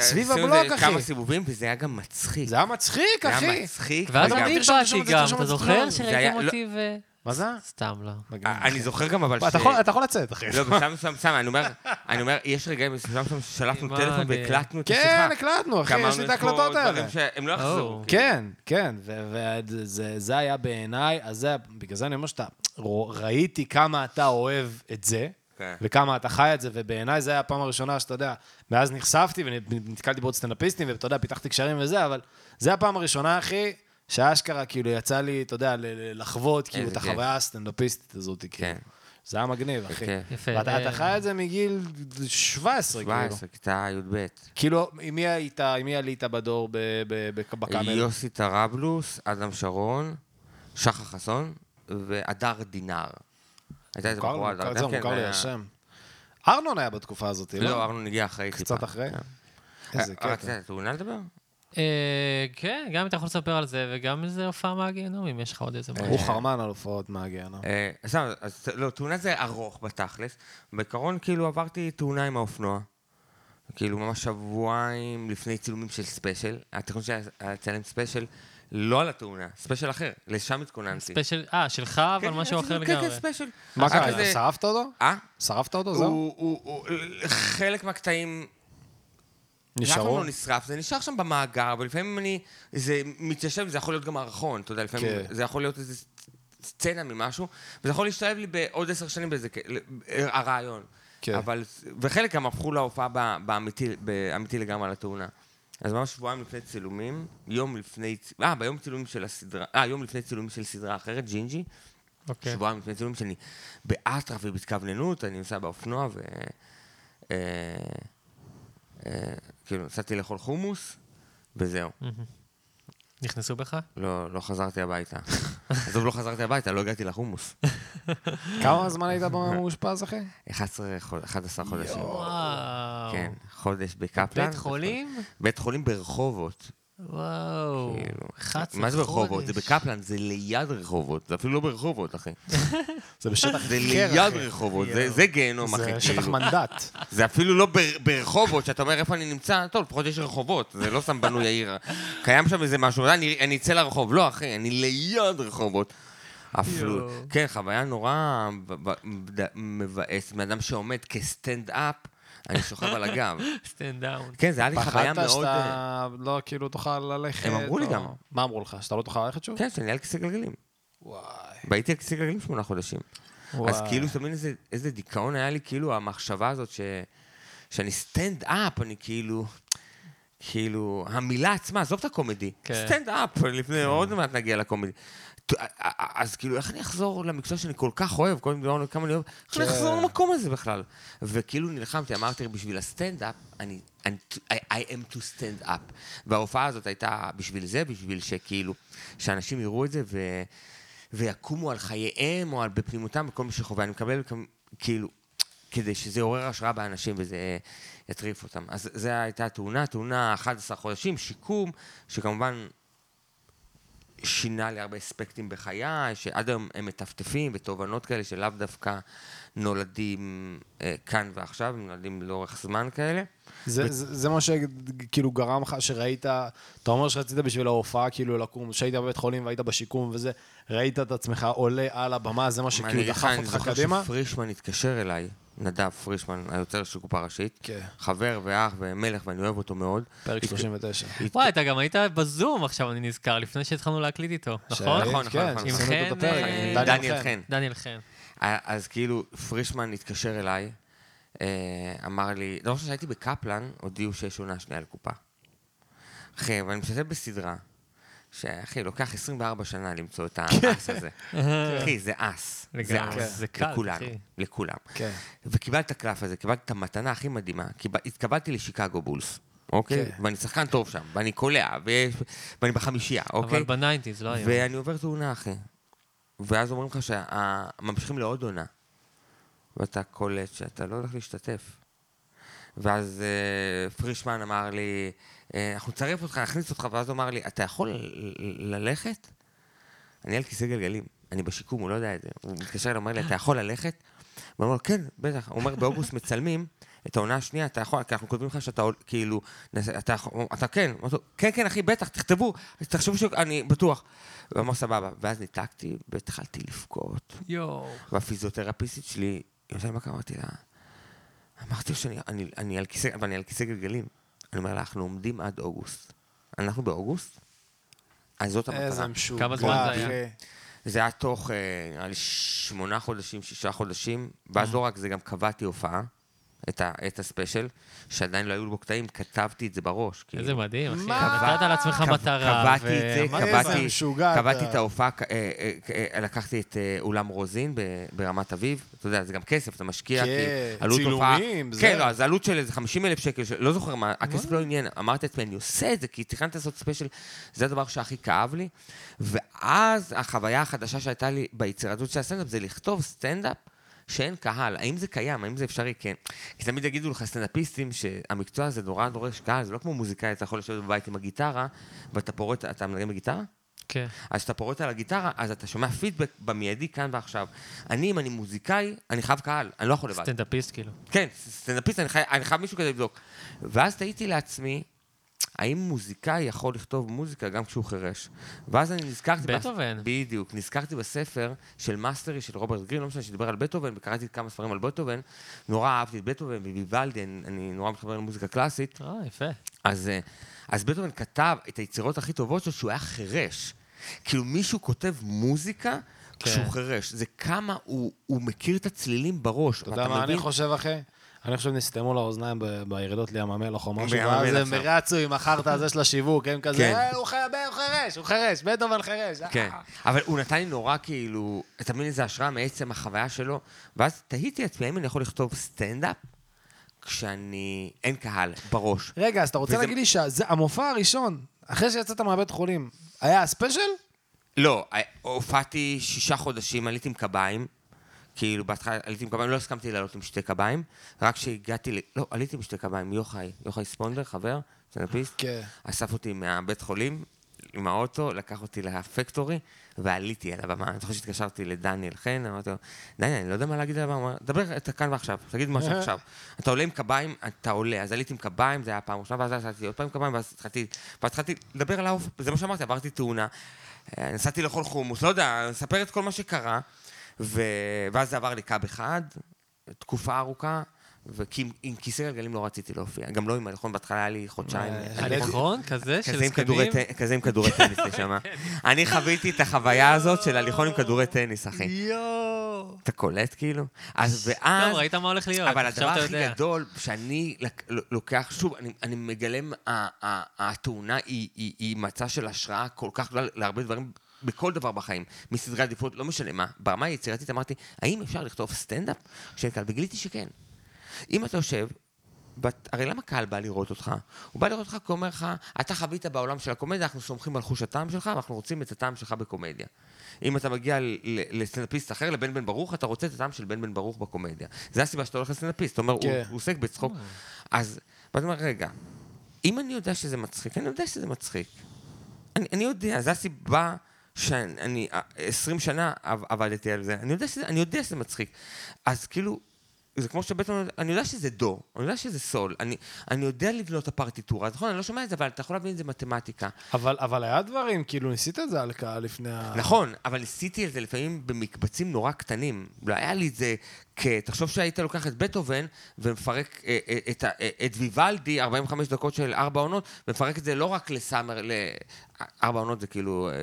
[SPEAKER 2] סביב
[SPEAKER 3] זה
[SPEAKER 2] הבלוק, אחי.
[SPEAKER 3] כמה סיבובים, וזה היה גם מצחיק.
[SPEAKER 2] זה היה מצחיק,
[SPEAKER 3] זה
[SPEAKER 2] אחי.
[SPEAKER 3] היה מצחיק.
[SPEAKER 1] ואז אני באתי
[SPEAKER 2] זה,
[SPEAKER 1] גם, אתה
[SPEAKER 2] את זה,
[SPEAKER 1] זוכר.
[SPEAKER 3] זה
[SPEAKER 1] שראיתם
[SPEAKER 3] לא-
[SPEAKER 1] אותי ו...
[SPEAKER 2] מה זה?
[SPEAKER 1] סתם לא.
[SPEAKER 3] אה, אני זוכר גם אבל
[SPEAKER 2] מה, אתה יכול- לצאת, אחי.
[SPEAKER 3] לא, בשלב מסוים, סתם, אני אומר, אני אומר, יש רגעים מסוים מסוים ששלפנו טלפון והקלטנו את השיחה.
[SPEAKER 2] כן, הקלטנו, אחי, יש לי את ההקלטות האלה.
[SPEAKER 3] שהם לא יחזרו.
[SPEAKER 2] כן, כן, וזה היה בעיניי, אז זה, בגלל זה אני אומר שאתה, ראיתי כמה אתה אוהב את זה,
[SPEAKER 3] כן.
[SPEAKER 2] וכמה אתה חי את זה, ובעיניי זה היה הפעם הראשונה שאתה יודע, מאז נחשפתי ונתקלתי בעוד סטנדאפיסטים, ואתה יודע, פיתחתי קשרים וזה, אבל זה הפעם הראשונה, אחי, שאשכרה, כאילו, יצא לי, אתה יודע, לחוות, כאילו, את. החוויה הסטנדאפיסט הזאת, כאילו.
[SPEAKER 3] כן.
[SPEAKER 2] זה היה מגניב, אחי.
[SPEAKER 1] יפה.
[SPEAKER 2] ואתה אתה חי את זה מגיל 17, כאילו.
[SPEAKER 3] 17, כיתה י"ב.
[SPEAKER 2] כאילו, עם מי היית, עם מי עלית בדור בקאמל?
[SPEAKER 3] יוסי טראבלוס, אדם שרון, שחר חסון והדר דינר. הייתה איזה בחורה,
[SPEAKER 2] זהו,
[SPEAKER 3] כן,
[SPEAKER 2] מוכר לי
[SPEAKER 3] היה-
[SPEAKER 2] השם. ארנון היה בתקופה הזאת,
[SPEAKER 3] לא,
[SPEAKER 2] לא?
[SPEAKER 3] ארנון הגיע אחרי טיפה.
[SPEAKER 2] קצת אחרי?
[SPEAKER 3] כן.
[SPEAKER 2] איזה
[SPEAKER 3] אה, רצית
[SPEAKER 2] קטע.
[SPEAKER 3] את התאונה לדבר?
[SPEAKER 1] אה, כן, גם אם אתה יכול לספר על זה, וגם איזה הופעה מהגיהנום, אם יש לך עוד איזה משהו.
[SPEAKER 2] הוא חרמן על הופעות מהגיהנום.
[SPEAKER 3] אה, סתם, אז לא, תאונה זה ארוך בתכלס. בעיקרון, כאילו, עברתי תאונה עם האופנוע. כאילו, ממש שבועיים לפני צילומים של ספיישל. התכנון שלי היה לצלם ספיישל, לא על התאונה, ספיישל אחר, לשם התכוננתי.
[SPEAKER 1] ספיישל, אה, שלך, אבל
[SPEAKER 3] כן,
[SPEAKER 1] משהו
[SPEAKER 3] כן,
[SPEAKER 1] אחר
[SPEAKER 3] כן,
[SPEAKER 1] לגמרי.
[SPEAKER 3] כן, ספיישל.
[SPEAKER 2] מה
[SPEAKER 3] רק
[SPEAKER 2] קרה, שרפת אותו?
[SPEAKER 3] אה?
[SPEAKER 2] שרפת אותו? זהו?
[SPEAKER 3] חלק מהקטעים...
[SPEAKER 2] נשארו?
[SPEAKER 3] נשארו? לא נשרף, זה נשאר שם במאגר, ולפעמים אני... זה מתיישב, זה יכול להיות גם מערכון, אתה יודע, לפעמים
[SPEAKER 2] כן.
[SPEAKER 3] זה יכול להיות איזה סצנה ממשהו, וזה יכול להשתלב לי בעוד עשר שנים באיזה... הרעיון.
[SPEAKER 2] כן.
[SPEAKER 3] אבל... וחלק גם הפכו להופעה ב- באמיתי, באמיתי לגמרי על התאונה. אז ממש שבועיים לפני צילומים, יום לפני... אה, ביום צילומים של הסדרה... אה, יום לפני צילומים של סדרה אחרת, ג'ינג'י.
[SPEAKER 1] אוקיי.
[SPEAKER 3] שבועיים לפני צילומים שאני באטרף ובהתכווננות, אני נוסע באופנוע ו... אה, אה, כאילו, נסעתי לאכול חומוס, וזהו.
[SPEAKER 1] נכנסו בך?
[SPEAKER 3] לא, לא חזרתי הביתה. עזוב, לא חזרתי הביתה, לא הגעתי לחומוס.
[SPEAKER 2] כמה זמן היית מאושפז, אחי?
[SPEAKER 3] 11 חוד- 11 חודשים.
[SPEAKER 1] וואו.
[SPEAKER 3] כן, חודש בקפלן.
[SPEAKER 1] בית חולים?
[SPEAKER 3] בית חולים ברחובות.
[SPEAKER 1] וואו.
[SPEAKER 3] כאילו.
[SPEAKER 1] 11
[SPEAKER 3] מה זה ברחובות? זה
[SPEAKER 1] חודש.
[SPEAKER 3] בקפלן, זה ליד רחובות. זה אפילו לא ברחובות, אחי.
[SPEAKER 2] זה בשטח
[SPEAKER 3] זה ליד
[SPEAKER 2] אחי.
[SPEAKER 3] רחובות, זה- זה גיהנום, אחי.
[SPEAKER 2] זה שטח
[SPEAKER 3] כאילו.
[SPEAKER 2] מנדט.
[SPEAKER 3] זה אפילו לא בר- ברחובות, שאתה אומר איפה אני נמצא, טוב, לפחות יש רחובות, זה לא סתם בנוי העיר. קיים שם איזה משהו, אני, אני אצא לרחוב, לא אחי, אני ליד רחובות. אפילו. כן, חוויה נורא מבאסת, מאדם שעומד כסטנד-אפ, אני שוכב על הגב.
[SPEAKER 1] stand down.
[SPEAKER 3] כן, זה היה לי חוויה
[SPEAKER 2] פחדת
[SPEAKER 3] מאוד... אה,
[SPEAKER 2] שאתה לא כאילו תוכל ללכת?
[SPEAKER 3] הם אמרו לי גם.
[SPEAKER 2] מה אמרו לך? שאתה לא תוכל ללכת שוב?
[SPEAKER 3] כן, שאני על כיסא גלגלים.
[SPEAKER 2] וואי.
[SPEAKER 3] והייתי על כיסא גלגלים שמונה חודשים. אז
[SPEAKER 2] וואי.
[SPEAKER 3] כאילו, אתה מבין איזה, דיכאון היה לי, כאילו, המחשבה הזאת ש... שאני סטנד-אפ, אני כאילו... כאילו, המילה עצמה, עזוב את ה comedy.
[SPEAKER 1] כן.
[SPEAKER 3] סטנד-אפ, לפני, עוד מעט נגיע ל comedy. אז כאילו, איך אני אחזור למקצוע שאני כל כך אוהב, כל מיני דברים, כמה אני אוהב, איך אני
[SPEAKER 2] כן.
[SPEAKER 3] אחזור למקום הזה בכלל? וכאילו נלחמתי, אמרתי, בשביל הסטנדאפ, אני, I, I am to stand up. וההופעה הזאת הייתה בשביל זה, בשביל שכאילו, שאנשים יראו את זה ו, ויקומו על חייהם או על בפנימותם, וכל מי שחווה. אני מקבל כאילו, כדי שזה יעורר השראה באנשים וזה יטריף אותם. אז זו הייתה תאונה, תאונה 11 חודשים, שיקום, שכמובן שינה לי הרבה אספקטים בחיי, שעד היום הם מטפטפים, ותובנות כאלה שלאו דווקא נולדים אה, כאן ועכשיו, הם נולדים לאורך זמן כאלה.
[SPEAKER 2] זה, זה, זה מה שכאילו גרם לך, שראית, אתה אומר שרצית בשביל ההופעה כאילו לקום, שהיית בבית חולים והיית בשיקום וזה, ראית את עצמך עולה על הבמה, זה מה שכאילו
[SPEAKER 3] אגיד לך,
[SPEAKER 2] דחף
[SPEAKER 3] אני
[SPEAKER 2] אותך
[SPEAKER 3] זוכר
[SPEAKER 2] קדימה?
[SPEAKER 3] שפרישמן התקשר אליי, נדב פרישמן, היוצר של קופה ראשית,
[SPEAKER 2] כן.
[SPEAKER 3] חבר ואח ומלך, ואני אוהב אותו מאוד.
[SPEAKER 2] פרק 39.
[SPEAKER 1] וואי, אתה גם היית בזום עכשיו, אני נזכר, לפני שהתחלנו להקליט איתו, נכון?
[SPEAKER 2] שהיית,
[SPEAKER 3] נכון,
[SPEAKER 2] כן,
[SPEAKER 3] נכון.
[SPEAKER 1] עם חן, אה,
[SPEAKER 2] עם
[SPEAKER 3] דניאל חן.
[SPEAKER 1] דניאל חן.
[SPEAKER 3] אז כאילו, פרישמן התקשר אליי, אה, אמר לי, דבר ראשון, שהייתי בקפלן, הודיעו שיש עונה שנייה לקופה. אחי, ואני משתתף בסדרה, שאחי, לוקח 24 שנה למצוא את האס הזה. אחי, זה אס. זה. אס.
[SPEAKER 1] זה קל, אחי.
[SPEAKER 3] לכולם.
[SPEAKER 2] כן.
[SPEAKER 3] וקיבלתי את הקלף הזה, קיבלתי את המתנה הכי מדהימה. התקבלתי לשיקגו בולס, אוקיי?
[SPEAKER 2] כן.
[SPEAKER 3] ואני שחקן טוב שם, ואני קולע, ואני בחמישייה, אוקיי?
[SPEAKER 1] אבל ב nineties, לא היום.
[SPEAKER 3] ואני עובר תאונה, אחי. ואז אומרים לך שממשיכים לעוד עונה. ואתה קולט שאתה לא הולך להשתתף. ואז אה, פרישמן אמר לי, אנחנו נצרף אותך, נכניס אותך, ואז הוא אמר לי, אתה יכול ללכת? אני על כיסא גלגלים, אני בשיקום, הוא לא יודע את זה. הוא מתקשר אליי, אומר לי, אתה יכול ללכת? הוא אומר, כן, בטח. הוא אומר, באוגוסט מצלמים את העונה השנייה, אתה יכול, כי אנחנו כותבים לך שאתה, כאילו, אתה יכול, אתה כן, אמרתי לו, כן, כן, אחי, בטח, תכתבו, תחשבו שאני בטוח. הוא אמר, סבבה. ואז ניתקתי, והתחלתי לבכות.
[SPEAKER 1] יואו.
[SPEAKER 3] והפיזיותרפיסטית שלי, היא יודעת מה קרה? אמרתי לה, אמרתי שאני אני, אני על כיסא, ואני על כיסא גלגלים. אני אומר לה, אנחנו עומדים עד אוגוסט. אנחנו באוגוסט? אז זאת המטרה.
[SPEAKER 2] איזה משוגע,
[SPEAKER 1] כמה זמן זה היה?
[SPEAKER 3] זה היה תוך, אה, נראה לי, שמונה חודשים, שישה חודשים, ואז לא רק זה, גם קבעתי הופעה, את, ה, את הספיישל, שעדיין לא היו בו קטעים, כתבתי את זה בראש. כאילו.
[SPEAKER 1] איזה מדהים, אחי.
[SPEAKER 2] מה?
[SPEAKER 1] נתת לעצמך
[SPEAKER 3] קב-
[SPEAKER 1] מטרה.
[SPEAKER 3] קבעתי את זה, קבעתי, קבעתי. את ההופעה, אה, אה, אה, לקחתי את אה, אולם רוזין ב- ברמת אביב, אתה יודע, זה גם כסף, אתה משקיע,
[SPEAKER 2] כן,
[SPEAKER 3] כאילו, עלות הופעה,
[SPEAKER 2] צילומים, זה.
[SPEAKER 3] כן, לא, אז העלות של איזה 50 אלף שקל, של- לא זוכר מה, הכסף לא עניין, אמרתי לעצמי, אני עושה את זה, כי תכננתי לעשות ספיישל, זה הדבר שהכי כאב לי, ואז החוויה החדשה שהייתה לי ביצירתיות של הסטנדאפ, זה לכתוב סטנדאפ שאין קהל, האם זה קיים, האם זה אפשרי? כן. כי תמיד יגידו לך סטנדאפיסטים שהמקצוע הזה נורא דורש קהל, זה לא כמו מוזיקאי, אתה יכול לשבת בבית עם הגיטרה, ואתה פורט, אתה מנגן בגיטרה?
[SPEAKER 1] כן.
[SPEAKER 3] אז כשאתה פורט על הגיטרה, אז אתה שומע פידבק במיידי כאן ועכשיו. אני, אם אני מוזיקאי, אני חייב קהל, אני לא יכול לבד.
[SPEAKER 1] סטנדאפיסט, כאילו.
[SPEAKER 3] כן, סטנדאפיסט, אני חייב, אני חייב מישהו כדי לבדוק. ואז תהיתי לעצמי, האם מוזיקאי יכול לכתוב מוזיקה גם כשהוא חירש? ואז אני נזכרתי...
[SPEAKER 1] בטהובן.
[SPEAKER 3] בדיוק, נזכרתי בספר של Mastery של רוברט גרין, לא משנה, שדיבר על בטהובן, וקראתי כמה ספרים על בטהובן. נורא אהבתי את בטהובן ויוולדי, אני, אני נורא מתחבר למוזיקה קלאסית.
[SPEAKER 1] אה, יפה.
[SPEAKER 3] אז, אה, אז בטהובן כתב את היצירות הכי טובות שלו שהוא היה חירש. כאילו מישהו כותב מוזיקה
[SPEAKER 1] כן.
[SPEAKER 3] כשהוא חירש. זה כמה הוא, הוא מכיר את הצלילים בראש.
[SPEAKER 2] אתה יודע מה אני חושב, אחי? אני חושב נסתמו לאוזניים בירידות לים המלח או משהו, ואז הם. רצו עם החרטא הזה של השיווק, הם כזה,
[SPEAKER 3] כן.
[SPEAKER 2] "אה, הוא ח- הוא חירש, הוא חירש, בטהובן חירש. אה."
[SPEAKER 3] כן, אבל הוא נתן לי נורא כאילו, אתה מבין איזה השראה מעצם החוויה שלו, ואז תהיתי לעצמי, האם אני יכול לכתוב סטנדאפ כשאני, אין קהל, בראש.
[SPEAKER 2] רגע, אז אתה רוצה להגיד לי שהמופע הראשון, אחרי שיצאת מהבית חולים, היה הספיישל?
[SPEAKER 3] לא, הופעתי שישה חודשים, עליתי עם קביים, כאילו בהתחלה עליתי עם קביים, לא הסכמתי לעלות עם שתי קביים, רק כשהגעתי ל... לא, עליתי עם שתי קביים, יוחאי, יוחאי ספונדר, חבר, סטנדאפיסט,
[SPEAKER 2] כן.
[SPEAKER 3] אסף אותי מהבית חולים, עם האוטו, לקח אותי לפקטורי, ועליתי על הבמה. אני זוכר שהתקשרתי לדניאל חן, אמרתי לו, דניאל, אני לא יודע מה להגיד על הבמה, הוא אמר, דבר את כאן ועכשיו, תגיד משהו עכשיו. אתה עולה עם קביים, אתה עולה. אז עליתי עם קביים, זה היה הפעם ראשונה, ואז עשיתי עוד פעם עם קביים, ואז התחלתי, ואז התחלתי לדבר על האופ... זה מה שאמרתי, עברתי תאונה. אה, נסעתי לאכול חומוס, לא יודע, לספר את כל מה שקרה, ו... ואז זה עבר לקאב אחד, תקופה ארוכה, וכי עם, כיסא גלגלים לא רציתי להופיע. גם לא עם הליכון, בהתחלה היה לי חודשיים.
[SPEAKER 2] אה,
[SPEAKER 1] הליכון כזה של זקנים?
[SPEAKER 3] כזה עם כדורי טניס נשמה. אני חוויתי את החוויה הזאת של הליכון עם כדורי טניס, אחי.
[SPEAKER 1] יואו.
[SPEAKER 3] אתה קולט כאילו? אז ואז...
[SPEAKER 1] טוב, ראית מה הולך להיות,
[SPEAKER 3] אבל הדבר הכי. גדול, שאני לוקח, שוב, אני, אני מגלם, ה- ה- התאונה היא מצע של השראה כל כך גדולה להרבה דברים, בכל דבר בחיים, מסדרי עדיפות, לא משנה מה. ברמה היצירתית אמרתי, האם אפשר לכתוב סטנדאפ? כשאני קל, וגיליתי שכן. אם אתה יושב, בת, הרי למה קהל בא לראות אותך? הוא בא לראות אותך כי הוא אומר לך, אתה חווית בעולם של הקומדיה, אנחנו סומכים על חוש הטעם שלך, ואנחנו רוצים את הטעם שלך בקומדיה. אם אתה מגיע לסטנדאפיסט אחר, לבן בן ברוך, אתה רוצה את הטעם של בן בן ברוך בקומדיה. זה הסיבה שאתה הולך לסטנדאפיסט, אתה אומר,
[SPEAKER 2] כן.
[SPEAKER 3] הוא עוסק בצחוק. אז, ואתה אומר, רגע, אם אני יודע שזה מצחיק, אני יודע שזה מצחיק. אני, אני יודע, זו הסיבה שאני אה, 20 שנה עב- עבדתי על זה. אני יודע שזה, אני יודע שזה מצחיק. אז כאילו, זה כמו שבעצם, אני יודע שזה דו, אני יודע שזה סול, אני, אני יודע לבנות את הפרטיטורה, נכון, אני לא שומע את זה, אבל אתה יכול להבין את זה מתמטיקה.
[SPEAKER 2] אבל, אבל היה דברים, כאילו ניסית את זה על קהל לפני ה...
[SPEAKER 3] נכון, אבל ניסיתי את זה לפעמים במקבצים נורא קטנים. לא היה לי את זה כ... תחשוב שהיית לוקח את בטהובן ומפרק אה, אה, את, אה, את ויוולדי, 45 דקות של ארבע עונות, ומפרק את זה לא רק לסאמר, ל... ארבע עונות זה כאילו אה,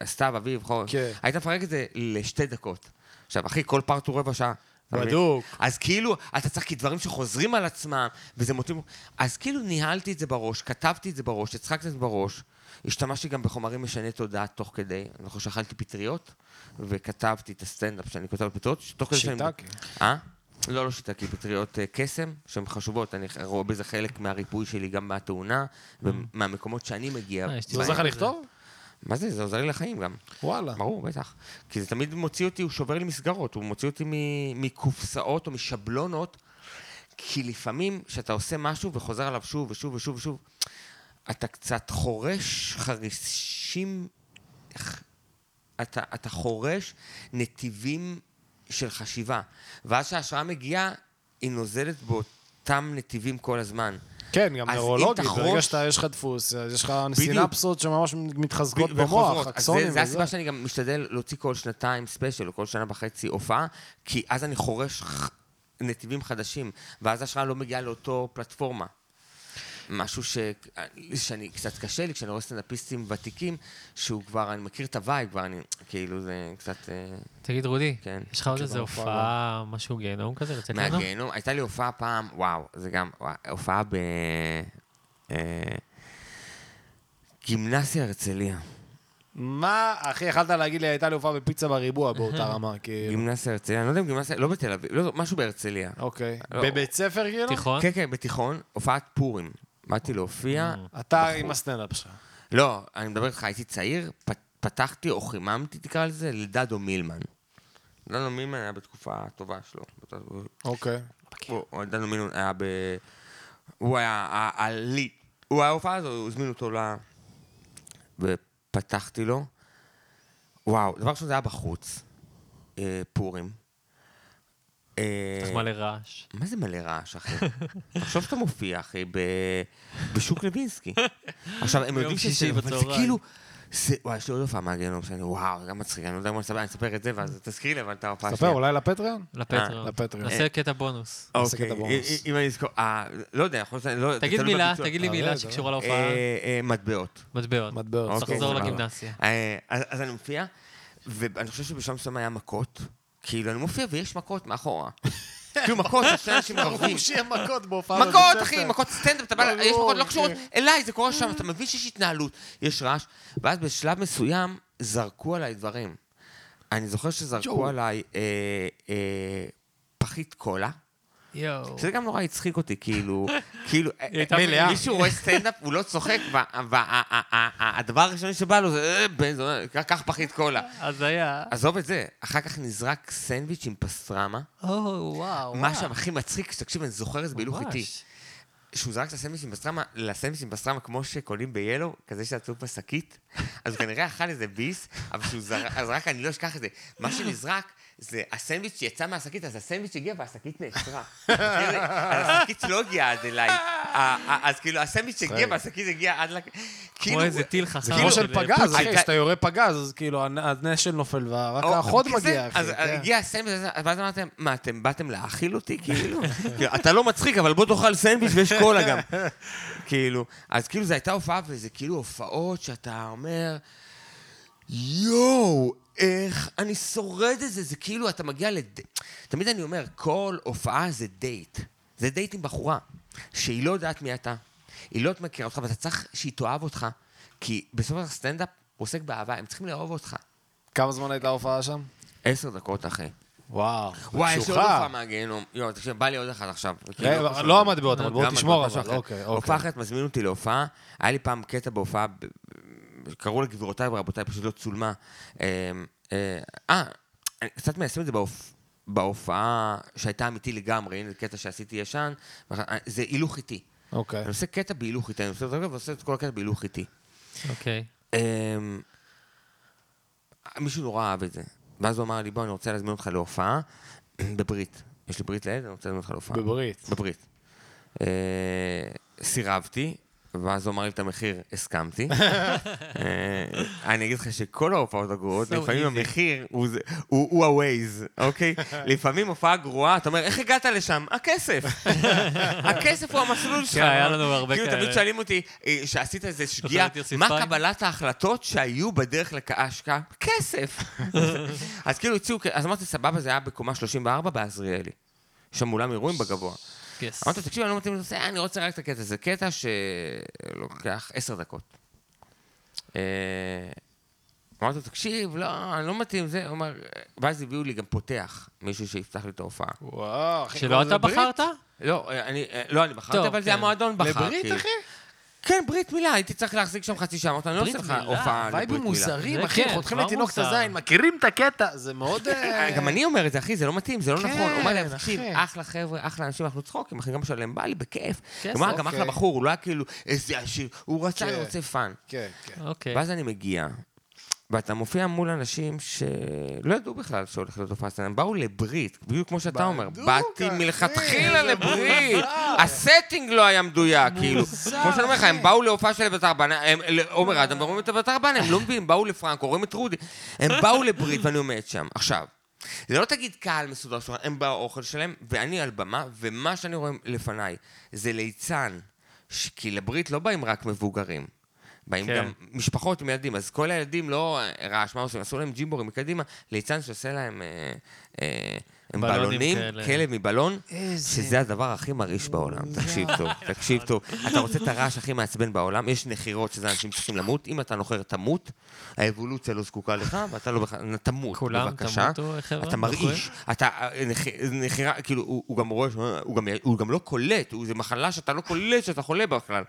[SPEAKER 3] אה, סתיו, אביב, חורף.
[SPEAKER 2] כן.
[SPEAKER 3] היית מפרק את זה לשתי דקות. עכשיו, אחי, כל פארט הוא רבע שעה.
[SPEAKER 2] בדוק.
[SPEAKER 3] אז כאילו, אתה צריך כי דברים שחוזרים על עצמם, וזה מוטיב... אז כאילו ניהלתי את זה בראש, כתבתי את זה בראש, הצחקתי את זה בראש. השתמשתי גם בחומרים משני תודעה תוך כדי. אני חושב שאכלתי פטריות, וכתבתי את הסטנדאפ שאני כותב פטריות, תוך כדי שאני...
[SPEAKER 2] שיטקי.
[SPEAKER 3] אה? לא, לא שיטקי, פטריות אה, קסם, שהן חשובות. אני רואה בזה חלק מהריפוי שלי גם מהתאונה, ומהמקומות שאני מגיע.
[SPEAKER 1] אה, יש
[SPEAKER 2] עוזר לך. לכתוב?
[SPEAKER 3] מה זה? זה עוזר לי לחיים גם.
[SPEAKER 2] וואלה.
[SPEAKER 3] ברור, בטח. כי זה תמיד מוציא אותי, הוא שובר לי מסגרות, הוא מוציא אותי מקופסאות או משבלונות, כי לפעמים כשאתה עושה משהו וחוזר עליו שוב ושוב ושוב ושוב, אתה קצת חורש חרישים, אתה, אתה חורש נתיבים של חשיבה. ואז כשההשראה מגיעה, היא נוזלת באותה אותם נתיבים כל הזמן.
[SPEAKER 2] כן, גם נוירולוגית,
[SPEAKER 3] תחרוש-
[SPEAKER 2] ברגע שאתה, יש לך דפוס, יש לך. סינפסות שממש מתחזקות במוח, אקסונים
[SPEAKER 3] זה, זה
[SPEAKER 2] וזה.
[SPEAKER 3] הסיבה שאני גם משתדל להוציא כל שנתיים special, או כל שנה וחצי הופעה, כי אז אני חורש נתיבים חדשים, ואז ההשראה לא מגיעה לאותו פלטפורמה. משהו ש... שאני, קצת קשה לי כשאני רואה סטנדאפיסטים ותיקים, שהוא כבר, אני מכיר את ה vibe, כבר אני, כאילו זה קצת... אה,
[SPEAKER 1] תגיד, רודי,
[SPEAKER 3] כן.
[SPEAKER 1] יש לך עוד איזה
[SPEAKER 2] בהופעה
[SPEAKER 1] הופעה, משהו גיהנום כזה, לצאת ממנו?
[SPEAKER 3] מהגיהנום. הייתה לי הופעה פעם, וואו, זה גם, וואו, הופעה ב... אה, גימנסיה הרצליה.
[SPEAKER 2] מה, אחי, יכלת להגיד לי, הייתה לי הופעה בפיצה בריבוע באותה רמה, כאילו.
[SPEAKER 3] גימנסיה הרצליה, אני לא יודע אם גימנסיה, לא בתל אביב, לא, משהו בהרצליה.
[SPEAKER 2] אוקיי.
[SPEAKER 3] לא.
[SPEAKER 2] בבית ספר, כאילו?
[SPEAKER 1] תיכון?
[SPEAKER 3] כן, כן, בתיכון, הופעת פורים. באתי להופיע.
[SPEAKER 2] אתה
[SPEAKER 3] בחור.
[SPEAKER 2] עם הסטנדאפ שלך.
[SPEAKER 3] לא, אני מדבר איתך, הייתי צעיר, פתחתי או חיממתי, תקרא לזה, לדדו מילמן. דדו מילמן היה בתקופה הטובה שלו.
[SPEAKER 2] אוקיי.
[SPEAKER 3] דדו מילמן היה ב... הוא היה ה- הלי... הוא היה הופעה הזו, הזמינו אותו ל... ופתחתי לו. וואו, דבר ראשון זה היה בחוץ, אה, פורים. אה,
[SPEAKER 1] צריך מלא רעש.
[SPEAKER 3] מה זה מלא רעש, אחי? תחשוב שאתה מופיע, אחי, ב... בשוק לוינסקי. עכשיו, הם יודעים שזה... אבל זה. כאילו... וואי, יש לי עוד הופעה מהגיהנום, שאני, וואו, זה גם מצחיק, אני לא יודע מה לספר, אני אספר את זה, ואז תזכירי לי, אבל את ההופעה
[SPEAKER 2] ספר, אולי לפטריון?
[SPEAKER 1] לפטריון.
[SPEAKER 2] לפטריון.
[SPEAKER 1] נעשה קטע בונוס.
[SPEAKER 3] אוקיי. אם- אני אזכור... אה, לא יודע, יכול להיות... לא-
[SPEAKER 1] תגיד מילה. תגיד לי
[SPEAKER 2] אה,
[SPEAKER 1] מילה. שקשורה להופעה.
[SPEAKER 3] אה, אה, מטבעות.
[SPEAKER 1] מטבעות.
[SPEAKER 2] מטבעות.
[SPEAKER 3] אוקיי,
[SPEAKER 1] תחזור
[SPEAKER 3] סבבה.
[SPEAKER 1] לגימנסיה.
[SPEAKER 3] אה, אז אז אני מופיע, ואני חושב שבשלב מסוים היה מכות. כאילו, אני מופיע ויש מכות מאחורה. כאילו מכות, שני אנשים רבים.
[SPEAKER 2] ברור שיהיה מכות בהופעה
[SPEAKER 3] מכות,
[SPEAKER 2] בבית
[SPEAKER 3] אחי,
[SPEAKER 2] ספר.
[SPEAKER 3] מכות סטנדאפ, אתה בא, יש מכות לא קשורות. אליי, זה קורה שם, אתה מבין שיש התנהלות, יש רעש, ואז בשלב מסוים זרקו עליי דברים. אני זוכר שזרקו. עליי אה, אה, פחית קולה,
[SPEAKER 1] יואו.
[SPEAKER 3] שזה גם נורא הצחיק אותי, כאילו, כאילו. מישהו רואה סטנדאפ, הוא לא צוחק, והדבר הראשון שבא לו זה, אה, בן זונה, קח פחית קולה.
[SPEAKER 1] אז היה...
[SPEAKER 3] עזוב את זה, אחר כך נזרק סנדוויץ' עם פסטרמה,
[SPEAKER 1] או, וואו.
[SPEAKER 3] מה שם הכי מצחיק, שתקשיב, אני זוכר את זה בהילוך איתי. שהוא זרק את הסנדוויץ' עם פסטרמה, לסנדוויץ' עם פסטרמה כמו שקונים ב-Yellow, כזה שעצוב בשקית, אז הוא כנראה אכל איזה ביס, אבל שהוא זרק, אני לא אשכח את זה. מה שנזרק, זה הסנדוויץ' יצא מהשקית, אז הסנדוויץ' הגיע והשקית נעצרה. כאילו, אז השקית לא הגיעה עד אליי. אז כאילו, הסנדוויץ' הגיע והשקית הגיעה עד ל...
[SPEAKER 1] כמו איזה טיל חכם.
[SPEAKER 2] זה כמו של פגז, אחי, כשאתה יורה פגז, אז כאילו הנ- הנשל נופל ורק החוד מגיע, אחי.
[SPEAKER 3] אז
[SPEAKER 2] כן.
[SPEAKER 3] הגיע הסנדוויץ', ואז אמרתם, מה, אתם באתם להאכיל אותי, כאילו? כאילו, אתה לא מצחיק, אבל בוא תאכל סנדוויץ' ויש קולה גם. כאילו, אז כאילו זו הייתה הופעה, וזה כאילו הופעות שאתה אומר, יואו, אני שורד את זה, זה כאילו, אתה מגיע לד... תמיד אני אומר, כל הופעה זה דייט. זה דייט עם בחורה, שהיא לא יודעת מי אתה, היא לא מכירה אותך, ואתה צריך שהיא תאהב אותך, כי בסופו של דבר סטנדאפ הוא עוסק באהבה, הם צריכים לאהוב אותך.
[SPEAKER 2] כמה זמן הייתה ההופעה שם?
[SPEAKER 3] עשר דקות, אחי.
[SPEAKER 2] וואו,
[SPEAKER 3] וואי, יש לי עוד. הופעה מהגיהנום. יואו, תקשיב, בא לי עוד אחד עכשיו. כאילו,
[SPEAKER 2] רגע,
[SPEAKER 3] חשוב.
[SPEAKER 2] לא המטבעות, המטבעות
[SPEAKER 3] גם
[SPEAKER 2] תשמור,
[SPEAKER 3] משהו
[SPEAKER 2] אבל
[SPEAKER 3] אחר.
[SPEAKER 2] אוקיי,
[SPEAKER 3] הופעה
[SPEAKER 2] אוקיי.
[SPEAKER 3] אחרת מזמין אותי להופעה, היה לי פעם קטע בהופעה, קראו לה גבירותיי ורבותיי, פשוט לא צולמה. אה, אה, אה, אני קצת מיישם את זה בהופ- בהופעה שהייתה אמיתי לגמרי, הנה קטע שעשיתי ישן, זה הילוך איטי.
[SPEAKER 2] אוקיי.
[SPEAKER 3] אני עושה קטע בהילוך איטי, אני עושה את זה ועושה את כל הקטע בהילוך איטי.
[SPEAKER 1] אוקיי.
[SPEAKER 3] אמ, מישהו נורא אהב את זה. ואז הוא אמר לי, בוא, אני רוצה להזמין אותך להופעה בברית. יש לי ברית לילד, אני רוצה להזמין אותך להופעה.
[SPEAKER 2] בברית.
[SPEAKER 3] בברית. אה, סירבתי, ואז הוא אמר לי את המחיר, הסכמתי. אה, אני אגיד לך שכל ההופעות הגרועות, לפעמים. המחיר הוא ה-Waze, אוקיי? לפעמים הופעה גרועה, אתה אומר, איך הגעת לשם? הכסף. הכסף הוא המסלול שלך.
[SPEAKER 1] היה לנו הרבה
[SPEAKER 3] כאילו,
[SPEAKER 1] כאלה.
[SPEAKER 3] תמיד שואלים אותי, אה, שעשית איזה שגיאה, מה? קבלת ההחלטות שהיו בדרך להשקעה? כסף. אז כאילו הציעו, אז אמרתי, סבבה, זה היה בקומה 34 בעזריאלי. שם אולם אירועים בגבוה.
[SPEAKER 1] יס.
[SPEAKER 3] אמרתי, תקשיב, אני לא מתאים לזה, אני רוצה רק את הקטע הזה. קטע שלוקח עשר דקות. אה, אמרתי לו, תקשיב, לא, אני לא מתאים לזה. הוא אומר, ואז הביאו לי גם פותח, מישהו שיפתח לי את ההופעה.
[SPEAKER 2] וואו, אחי.
[SPEAKER 1] שלא
[SPEAKER 2] כבר
[SPEAKER 1] אתה
[SPEAKER 2] זה ברית?
[SPEAKER 1] בחרת?
[SPEAKER 3] לא, אני, אה, לא אני בחרתי, אבל זה
[SPEAKER 1] כן.
[SPEAKER 3] המועדון בחר.
[SPEAKER 2] לברית. אחי?
[SPEAKER 3] כן, ברית מילה, הייתי צריך להחזיק שם חצי שעה. אמרתי, אני לא עושה לך הופעה לברית
[SPEAKER 2] וייבים
[SPEAKER 3] מילה.
[SPEAKER 2] מוזרים,
[SPEAKER 1] זה
[SPEAKER 2] אחי,
[SPEAKER 1] כן,
[SPEAKER 2] חותכים לתינוק את. הזין, מכירים את הקטע, זה מאוד... אה,
[SPEAKER 3] גם אני אומר את זה, אחי, זה לא מתאים, זה לא
[SPEAKER 2] כן,
[SPEAKER 3] נכון. הוא אומר לי, תקשיב,
[SPEAKER 2] אחי.
[SPEAKER 3] אחלה חבר'ה, אחלה אנשים, אנחנו צחוקים, אחי, גם משלם, בא לי בכיף.
[SPEAKER 1] כן,
[SPEAKER 3] הוא אמר, גם
[SPEAKER 2] אוקיי.
[SPEAKER 3] אחלה בחור, הוא לא היה כאילו, איזה עשיר, הוא רצה,
[SPEAKER 2] כן.
[SPEAKER 3] אני רוצה fun.
[SPEAKER 2] כן, כן.
[SPEAKER 1] אוקיי.
[SPEAKER 3] ואז אני מגיע, ואתה מופיע מול אנשים שלא ידעו בכלל שהולך להיות הופעה סטנדאפ, הם באו לברית, בדיוק כמו שאתה אומר. באתי מלכתחילה לברית, ה setting לא היה מדויק, כאילו. כמו שאני אומר לך, הם באו להופעה של אביתר בנאי, הם- לעומר אדם ורואים את אביתר בנאי, הם לא מבינים, באו לפרנקו, רואים את רודי. הם באו לברית ואני עומד שם. עכשיו, זה לא תגיד קהל מסודר שלך, הם באוכל שלהם, ואני על במה, ומה שאני רואה לפניי זה ליצן, כי לברית לא באים רק מבוגרים. באים
[SPEAKER 1] כן.
[SPEAKER 3] גם משפחות עם ילדים, אז כל הילדים לא אה, רעש, מה עושים? עשו להם ג'ימבורים מקדימה, ליצן שעושה להם אה, אה, הם
[SPEAKER 1] בלונים
[SPEAKER 3] בלונים,
[SPEAKER 1] כאלה.
[SPEAKER 3] כלב מבלון, שזה הדבר הכי מרעיש בעולם. תקשיב טוב, תקשיב טוב. אתה רוצה את הרעש הכי מעצבן בעולם? יש נחירות שזה אנשים צריכים למות. אם אתה נוחר, תמות. האבולוציה לא זקוקה לך, ואתה לא בכלל... תמות,
[SPEAKER 1] כולם
[SPEAKER 3] בבקשה.
[SPEAKER 1] תמותו, חבר'ה?
[SPEAKER 3] אתה מרעיש. אתה... אה, נח- נחירה, כאילו, הוא הוא גם רואה, הוא גם- הוא גם לא קולט, הוא- זה מחלה שאתה לא קולט שאתה חולה בכלל.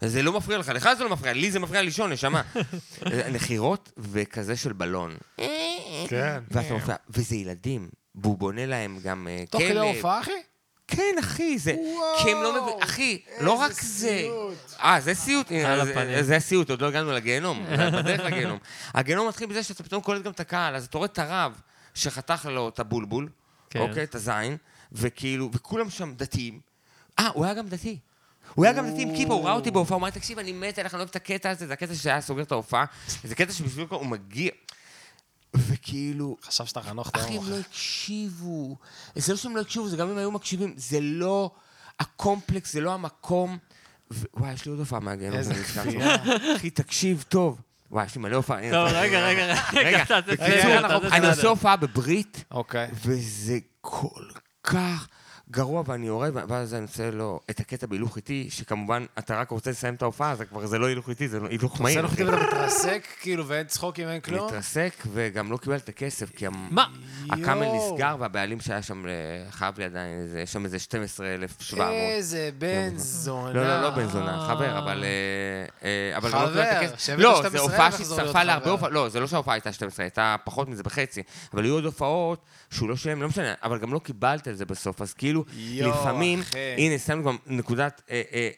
[SPEAKER 3] זה לא מפריע לך, לך זה לא מפריע, לי זה מפריע לישון, נשמה. נחירות וכזה של בלון.
[SPEAKER 2] כן.
[SPEAKER 3] ואתה וזה ילדים, והוא בונה להם גם אה,
[SPEAKER 2] תוך כדי
[SPEAKER 3] כלב.
[SPEAKER 2] ההופעה, אחי?
[SPEAKER 3] כן, אחי, זה... כי הם לא מבינים... אחי, לא רק זה... אה, זה סיוט?
[SPEAKER 1] על
[SPEAKER 3] הנה, זה- הסיוט, עוד לא הגענו לגיהנום. בדרך לגיהנום. הגיהנום מתחיל בזה שאתה פתאום קולט גם את הקהל, אז אתה רואה את הרב שחתך לו את הבולבול,
[SPEAKER 1] כן.
[SPEAKER 3] אוקיי? את הזין, וכאילו, וכולם שם דתיים. אה, הוא היה גם דתי. הוא היה גם דתי עם כיפה, הוא ראה אותי בהופעה, הוא אמר, תקשיב, אני מת עליך, אני אוהב את הקטע הזה, זה הקטע שהיה סוגר את ההופעה, זה קטע שבשביל הוא מגיע. וכאילו,
[SPEAKER 2] חשב שאתה חנוך את
[SPEAKER 3] אחי. הם לא הקשיבו. זה לא שהם לא הקשיבו, זה גם אם היו מקשיבים, זה לא הקומפלקס, זה לא המקום. וואי, יש לי עוד הופעה מהגיהנום.
[SPEAKER 2] איזה כפייה.
[SPEAKER 3] אחי, תקשיב טוב. וואי, יש לי מלא הופעה.
[SPEAKER 1] טוב, רגע, רגע, רגע,
[SPEAKER 3] בקיצור, אני. עושה הופעה בברית,
[SPEAKER 2] אוקיי.
[SPEAKER 3] וזה כל כך גרוע, ואני יורד, ואז אני עושה לו את הקטע בהילוך איטי, שכמובן, אתה רק רוצה לסיים את ההופעה, אז כבר זה לא הילוך איטי, זה הילוך
[SPEAKER 2] עושה
[SPEAKER 3] מהיר.
[SPEAKER 2] לו חטא ואתה מתרסק, כאילו, ואין צחוקים, אין כלום?
[SPEAKER 3] מתרסק, וגם לא קיבל את הכסף, כי? הקאמל. נסגר, והבעלים שהיה שם, אה, חייב לי עדיין, יש שם איזה 12,700.
[SPEAKER 2] איזה בן זונה.
[SPEAKER 3] לא, לא, לא בן זונה, חבר, אבל... אה, אה, אבל גם לא
[SPEAKER 2] חבר,
[SPEAKER 3] קיבל את הכסף. לא,
[SPEAKER 2] 12,000
[SPEAKER 3] זו הופעה שהצטרפה להרבה
[SPEAKER 2] חבר.
[SPEAKER 3] הופעות, לא, זה לא שההופעה הייתה 12, הייתה פחות מזה בחצי, אבל היו עוד הופעות שהוא לא שילם, לא משנה, אבל גם לא קיבלת את זה בסוף, אז כאילו,
[SPEAKER 2] יואו,
[SPEAKER 3] לפעמים,
[SPEAKER 2] אחי.
[SPEAKER 3] הנה, שמנו גם נקודת... אה, אה,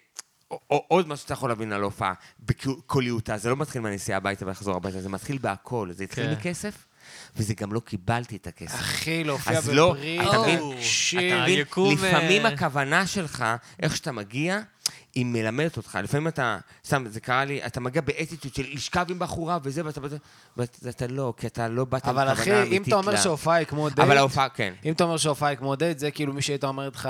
[SPEAKER 3] או- עוד משהו שאתה יכול להבין על הופעה, בקוליותה, זה לא מתחיל מהנסיעה הביתה ולחזור הביתה, זה מתחיל בהכל, זה התחיל
[SPEAKER 1] כן.
[SPEAKER 3] מכסף, וזה גם לא קיבלתי את הכסף.
[SPEAKER 2] אחי, להופיע
[SPEAKER 3] אז לא. אתה מבין? אתה מבין?
[SPEAKER 1] היקום,
[SPEAKER 3] לפעמים
[SPEAKER 1] אה,
[SPEAKER 3] הכוונה שלך, איך שאתה מגיע, היא מלמדת אותך. לפעמים אתה, סתם, זה קרה לי, אתה מגיע באטיטוד של לשכב עם בחורה וזה, ואתה ואתה- ואתה לא, כי אתה לא באת עם
[SPEAKER 2] אבל אחי, אם אתה אומר שהופעה היא כמו דייט,
[SPEAKER 3] אבל ההופעה, כן.
[SPEAKER 2] אם אתה אומר שהופעה היא כמו דייט, זה כאילו מי שהייתה אומרת לך,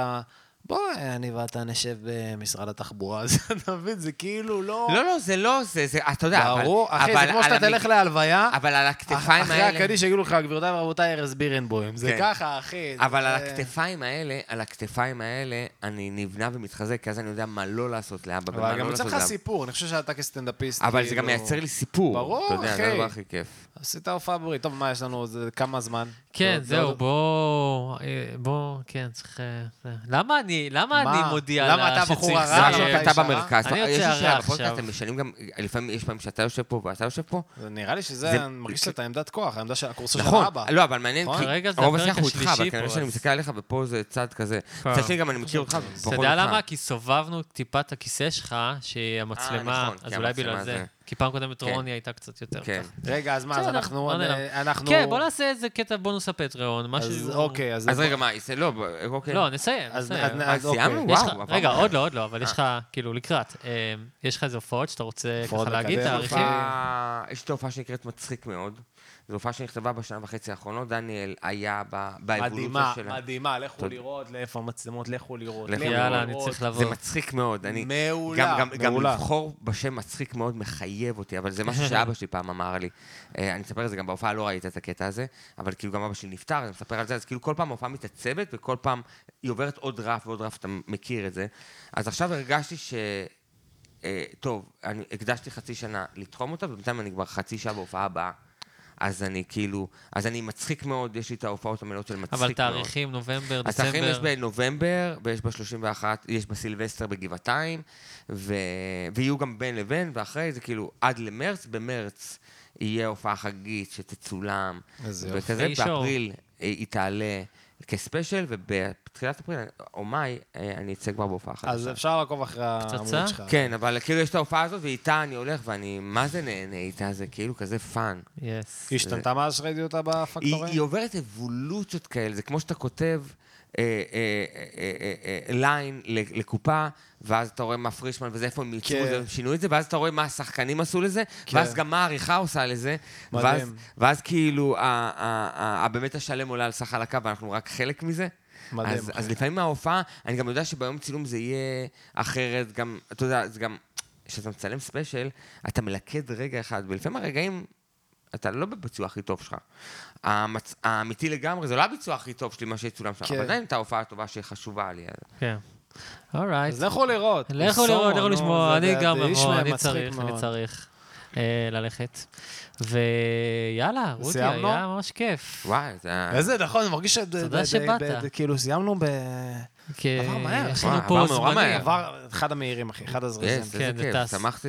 [SPEAKER 2] בוא, אני ואתה נשב במשרד התחבורה, אז אתה מבין, זה כאילו לא...
[SPEAKER 3] לא, לא, זה לא, זה, זה, אתה יודע, אבל...
[SPEAKER 2] ברור, אחי,
[SPEAKER 3] אבל
[SPEAKER 2] זה כמו שאתה תלך להלוויה,
[SPEAKER 3] אבל על הכתפיים
[SPEAKER 2] אחרי
[SPEAKER 3] האלה...
[SPEAKER 2] הקדיש יגידו לך, גבירותיי ורבותיי, ארז בירנבוים. זה
[SPEAKER 3] כן.
[SPEAKER 2] ככה, אחי.
[SPEAKER 3] אבל על הכתפיים האלה, על הכתפיים האלה, אני נבנה ומתחזק, כי אז אני יודע מה לא לעשות לאבא ומה
[SPEAKER 2] אבל
[SPEAKER 3] לא
[SPEAKER 2] גם יוצא
[SPEAKER 3] לעשות
[SPEAKER 2] לך
[SPEAKER 3] לאבא.
[SPEAKER 2] סיפור, אני חושב שאתה כסטנדאפיסט,
[SPEAKER 3] אבל זה
[SPEAKER 2] כאילו-
[SPEAKER 3] גם מייצר לי סיפור.
[SPEAKER 2] ברור,
[SPEAKER 3] אתה יודע, זה
[SPEAKER 2] אחי.
[SPEAKER 3] הדבר הכי כיף.
[SPEAKER 2] עשית הופעה ברית. טוב, מה, יש לנו עוד כמה זמן?
[SPEAKER 1] כן, זהו,
[SPEAKER 2] עוד-
[SPEAKER 1] בוא, אה, בוא, כן, צריך... אה, זה. למה אני, למה
[SPEAKER 2] מה?
[SPEAKER 1] אני מודיע
[SPEAKER 2] למה
[SPEAKER 1] לה
[SPEAKER 2] אתה בחור הרע?
[SPEAKER 1] לסיים?
[SPEAKER 2] אתה
[SPEAKER 3] אתה במרכז.
[SPEAKER 1] אני יוצא הרע עכשיו.
[SPEAKER 3] אתם משנים גם, לפעמים יש פעמים שאתה יושב פה ואתה יושב פה.
[SPEAKER 2] זה נראה לי שזה,
[SPEAKER 3] זה-
[SPEAKER 2] אני מרגיש שאתה עמדת כוח, העמדה של הקורסו של
[SPEAKER 3] נכון,
[SPEAKER 2] אבא.
[SPEAKER 3] לא, אבל מעניין,
[SPEAKER 2] נכון?
[SPEAKER 3] כי
[SPEAKER 1] זה
[SPEAKER 3] רוב
[SPEAKER 1] הפרק
[SPEAKER 3] השיח הוא איתך, אבל כנראה שאני
[SPEAKER 1] אז-
[SPEAKER 3] מסתכל עליך ופה זה צד כזה.
[SPEAKER 1] כן.
[SPEAKER 3] מצד שני גם אני מכיר אותך,
[SPEAKER 1] אתה
[SPEAKER 3] ופחות אותך.
[SPEAKER 1] יודע למה? כי סובבנו טיפה את הכיסא שלך, שהיא המצלמה,
[SPEAKER 3] נכון,
[SPEAKER 1] אז
[SPEAKER 3] כי
[SPEAKER 1] אולי
[SPEAKER 3] המצלמה
[SPEAKER 1] בגלל זה. כי פעם קודמת
[SPEAKER 3] כן.
[SPEAKER 1] רוני הייתה קצת יותר
[SPEAKER 3] כן.
[SPEAKER 1] ככה.
[SPEAKER 2] רגע, אז מה, אז אנחנו...
[SPEAKER 1] לא נעלם.
[SPEAKER 2] אנחנו...
[SPEAKER 1] כן, בוא נעשה איזה קטע בונוס הפטריון,
[SPEAKER 2] אז
[SPEAKER 1] משהו...
[SPEAKER 2] אוקיי, אז...
[SPEAKER 3] אז רגע, מה, זה לא, אוקיי.
[SPEAKER 1] לא, נסיים,
[SPEAKER 2] אז-
[SPEAKER 1] נסיים.
[SPEAKER 2] אז-
[SPEAKER 3] אה,
[SPEAKER 2] אז אוקיי.
[SPEAKER 3] סיימנו?
[SPEAKER 1] לך-
[SPEAKER 3] וואו.
[SPEAKER 1] רגע. עוד לא, עוד לא, אבל יש לך, כאילו, לקראת. אה, יש לך איזה הופעות שאתה רוצה ככה להגיד. תאריכים?
[SPEAKER 3] יש את ההופעה שנקראת מצחיק מאוד. זו הופעה שנכתבה בשנה וחצי האחרונות, דניאל היה באבולוציה
[SPEAKER 2] מדהימה,
[SPEAKER 3] שלה.
[SPEAKER 2] מדהימה, לכו
[SPEAKER 3] תודה.
[SPEAKER 2] לראות, לאיפה המצלמות, לכו לראות.
[SPEAKER 3] לכו
[SPEAKER 2] לכו
[SPEAKER 1] יאללה, אני. צריך
[SPEAKER 3] זה
[SPEAKER 1] לבוא.
[SPEAKER 3] מצחיק מאוד. אני,
[SPEAKER 2] מעולה,
[SPEAKER 3] גם, גם, גם
[SPEAKER 2] מעולה.
[SPEAKER 3] לבחור בשם מצחיק מאוד מחייב אותי, אבל זה משהו שאבא שלי פעם אמר לי. אה, אני אספר את זה, גם בהופעה לא ראית את הקטע הזה, אבל כאילו גם אבא שלי נפטר, אני מספר על זה, אז כאילו כל פעם ההופעה מתעצבת, וכל פעם היא עוברת עוד רף ועוד רף, אתה מכיר את זה. אז עכשיו הרגשתי ש... אה, טוב, אני הקדשתי חצי שנה לתחום אותה, ובינתיים אני כבר חצי שעה בהופעה הבאה. אז אני כאילו, אז אני מצחיק מאוד, יש לי את ההופעות המלאות של מצחיק מאוד.
[SPEAKER 1] אבל תאריכים, נובמבר,
[SPEAKER 3] התאריכים יש
[SPEAKER 1] דצמבר.
[SPEAKER 3] בנובמבר, ויש ב-31, יש בסילבסטר בגבעתיים, ו... ויהיו גם בין לבין, ואחרי זה כאילו עד למרץ, במרץ יהיה הופעה חגית שתצולם,
[SPEAKER 2] איזה יופי.
[SPEAKER 3] וכזה. באפריל אה, היא תעלה כ special, ובתחילת אפריל, או מאי, אה, אני אצא כבר בהופעה חדשה.
[SPEAKER 2] אז אפשר לעקוב אחרי העמוד שלך.
[SPEAKER 3] כן, אבל כאילו יש את ההופעה הזאת, ואיתה אני הולך, ואני מה זה נהנה איתה, זה כאילו כזה fun.
[SPEAKER 1] yes.
[SPEAKER 2] היא השתנתה מאז שראיתי אותה בפקטורים?
[SPEAKER 3] היא עוברת אבולוציות כאלה, זה כמו שאתה כותב אה, אה, אה, line לקופה, ואז אתה רואה מה פרישמן וזה, איפה הם ייצרו
[SPEAKER 2] כן.
[SPEAKER 3] את זה, הם שינו את זה, ואז אתה רואה מה השחקנים עשו לזה,
[SPEAKER 2] כן.
[SPEAKER 3] ואז גם מה העריכה עושה לזה. ואז, כאילו באמת השלם עולה על סך חלקיו, ואנחנו רק חלק מזה.
[SPEAKER 2] מדהים,
[SPEAKER 3] אז, לפעמים מההופעה, אני גם יודע שביום צילום זה יהיה אחרת, גם, אתה יודע, זה גם, כשאתה מצלם special, אתה מלכד רגע אחד, ולפעמים הרגעים, אתה לא בביצוע הכי טוב שלך. המצ... האמיתי לגמרי, זה לא הביצוע הכי טוב שלי, מה שיצולם שם,
[SPEAKER 2] כן.
[SPEAKER 3] אבל עדיין את ההופעה הטובה שחשובה לי.
[SPEAKER 1] כן. אורייט.
[SPEAKER 2] אז לכו לראות.
[SPEAKER 1] לכו לראות, לכו לשמוע, אני גם אבוא, אני צריך, אני. צריך אה, ללכת. ויאללה, רותי? היה ממש כיף.
[SPEAKER 3] וואי, זה היה...
[SPEAKER 2] איזה, נכון, אני מרגיש ש...
[SPEAKER 1] תודה שבאת.
[SPEAKER 2] כאילו, סיימנו ב...
[SPEAKER 1] כי
[SPEAKER 2] עבר מהר,
[SPEAKER 1] יש
[SPEAKER 3] עבר
[SPEAKER 1] פה.
[SPEAKER 3] מהר.
[SPEAKER 2] עבר אחד המהירים, אחי, אחד הזריזים.
[SPEAKER 1] כן, זה
[SPEAKER 3] כיף,
[SPEAKER 1] טס.
[SPEAKER 3] שמחתי...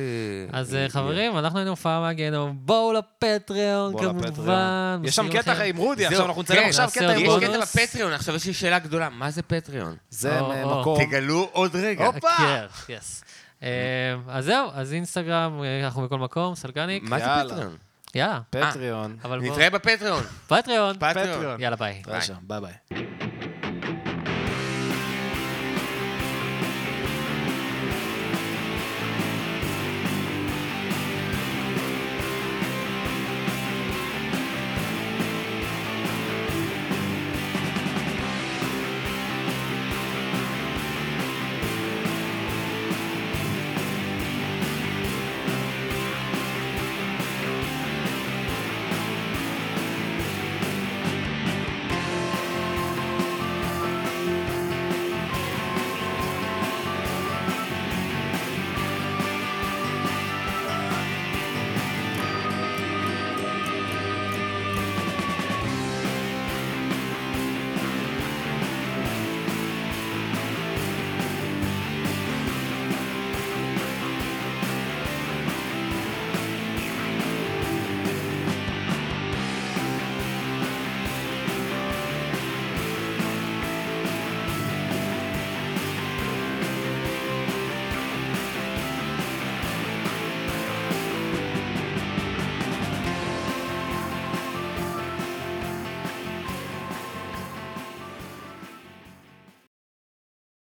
[SPEAKER 1] אז אה, חברים, אנחנו היינו הופעה מהגיהנום, בואו לפטריון
[SPEAKER 2] לפטריון.
[SPEAKER 1] כמובן.
[SPEAKER 2] יש שם קטע. עם רודי, עכשיו אנחנו נצלם
[SPEAKER 3] כן,
[SPEAKER 2] עכשיו קטע עם
[SPEAKER 3] יש
[SPEAKER 2] רודי.
[SPEAKER 1] בונוס.
[SPEAKER 3] קטע בפטריון, עכשיו יש לי שאלה גדולה, מה זה פטריון?
[SPEAKER 2] זה. מקום.
[SPEAKER 3] תגלו עוד רגע.
[SPEAKER 2] הופה!
[SPEAKER 1] כן. אה, אז זהו, אז אינסטגרם, אה, אנחנו בכל מקום, סלגניק.
[SPEAKER 3] מה זה. פטריון?
[SPEAKER 1] יאללה,
[SPEAKER 2] פטריון.
[SPEAKER 3] נתראה בפטריון.
[SPEAKER 1] פטריון.
[SPEAKER 3] פטריון.
[SPEAKER 1] יאללה, ביי.
[SPEAKER 2] ביי ביי.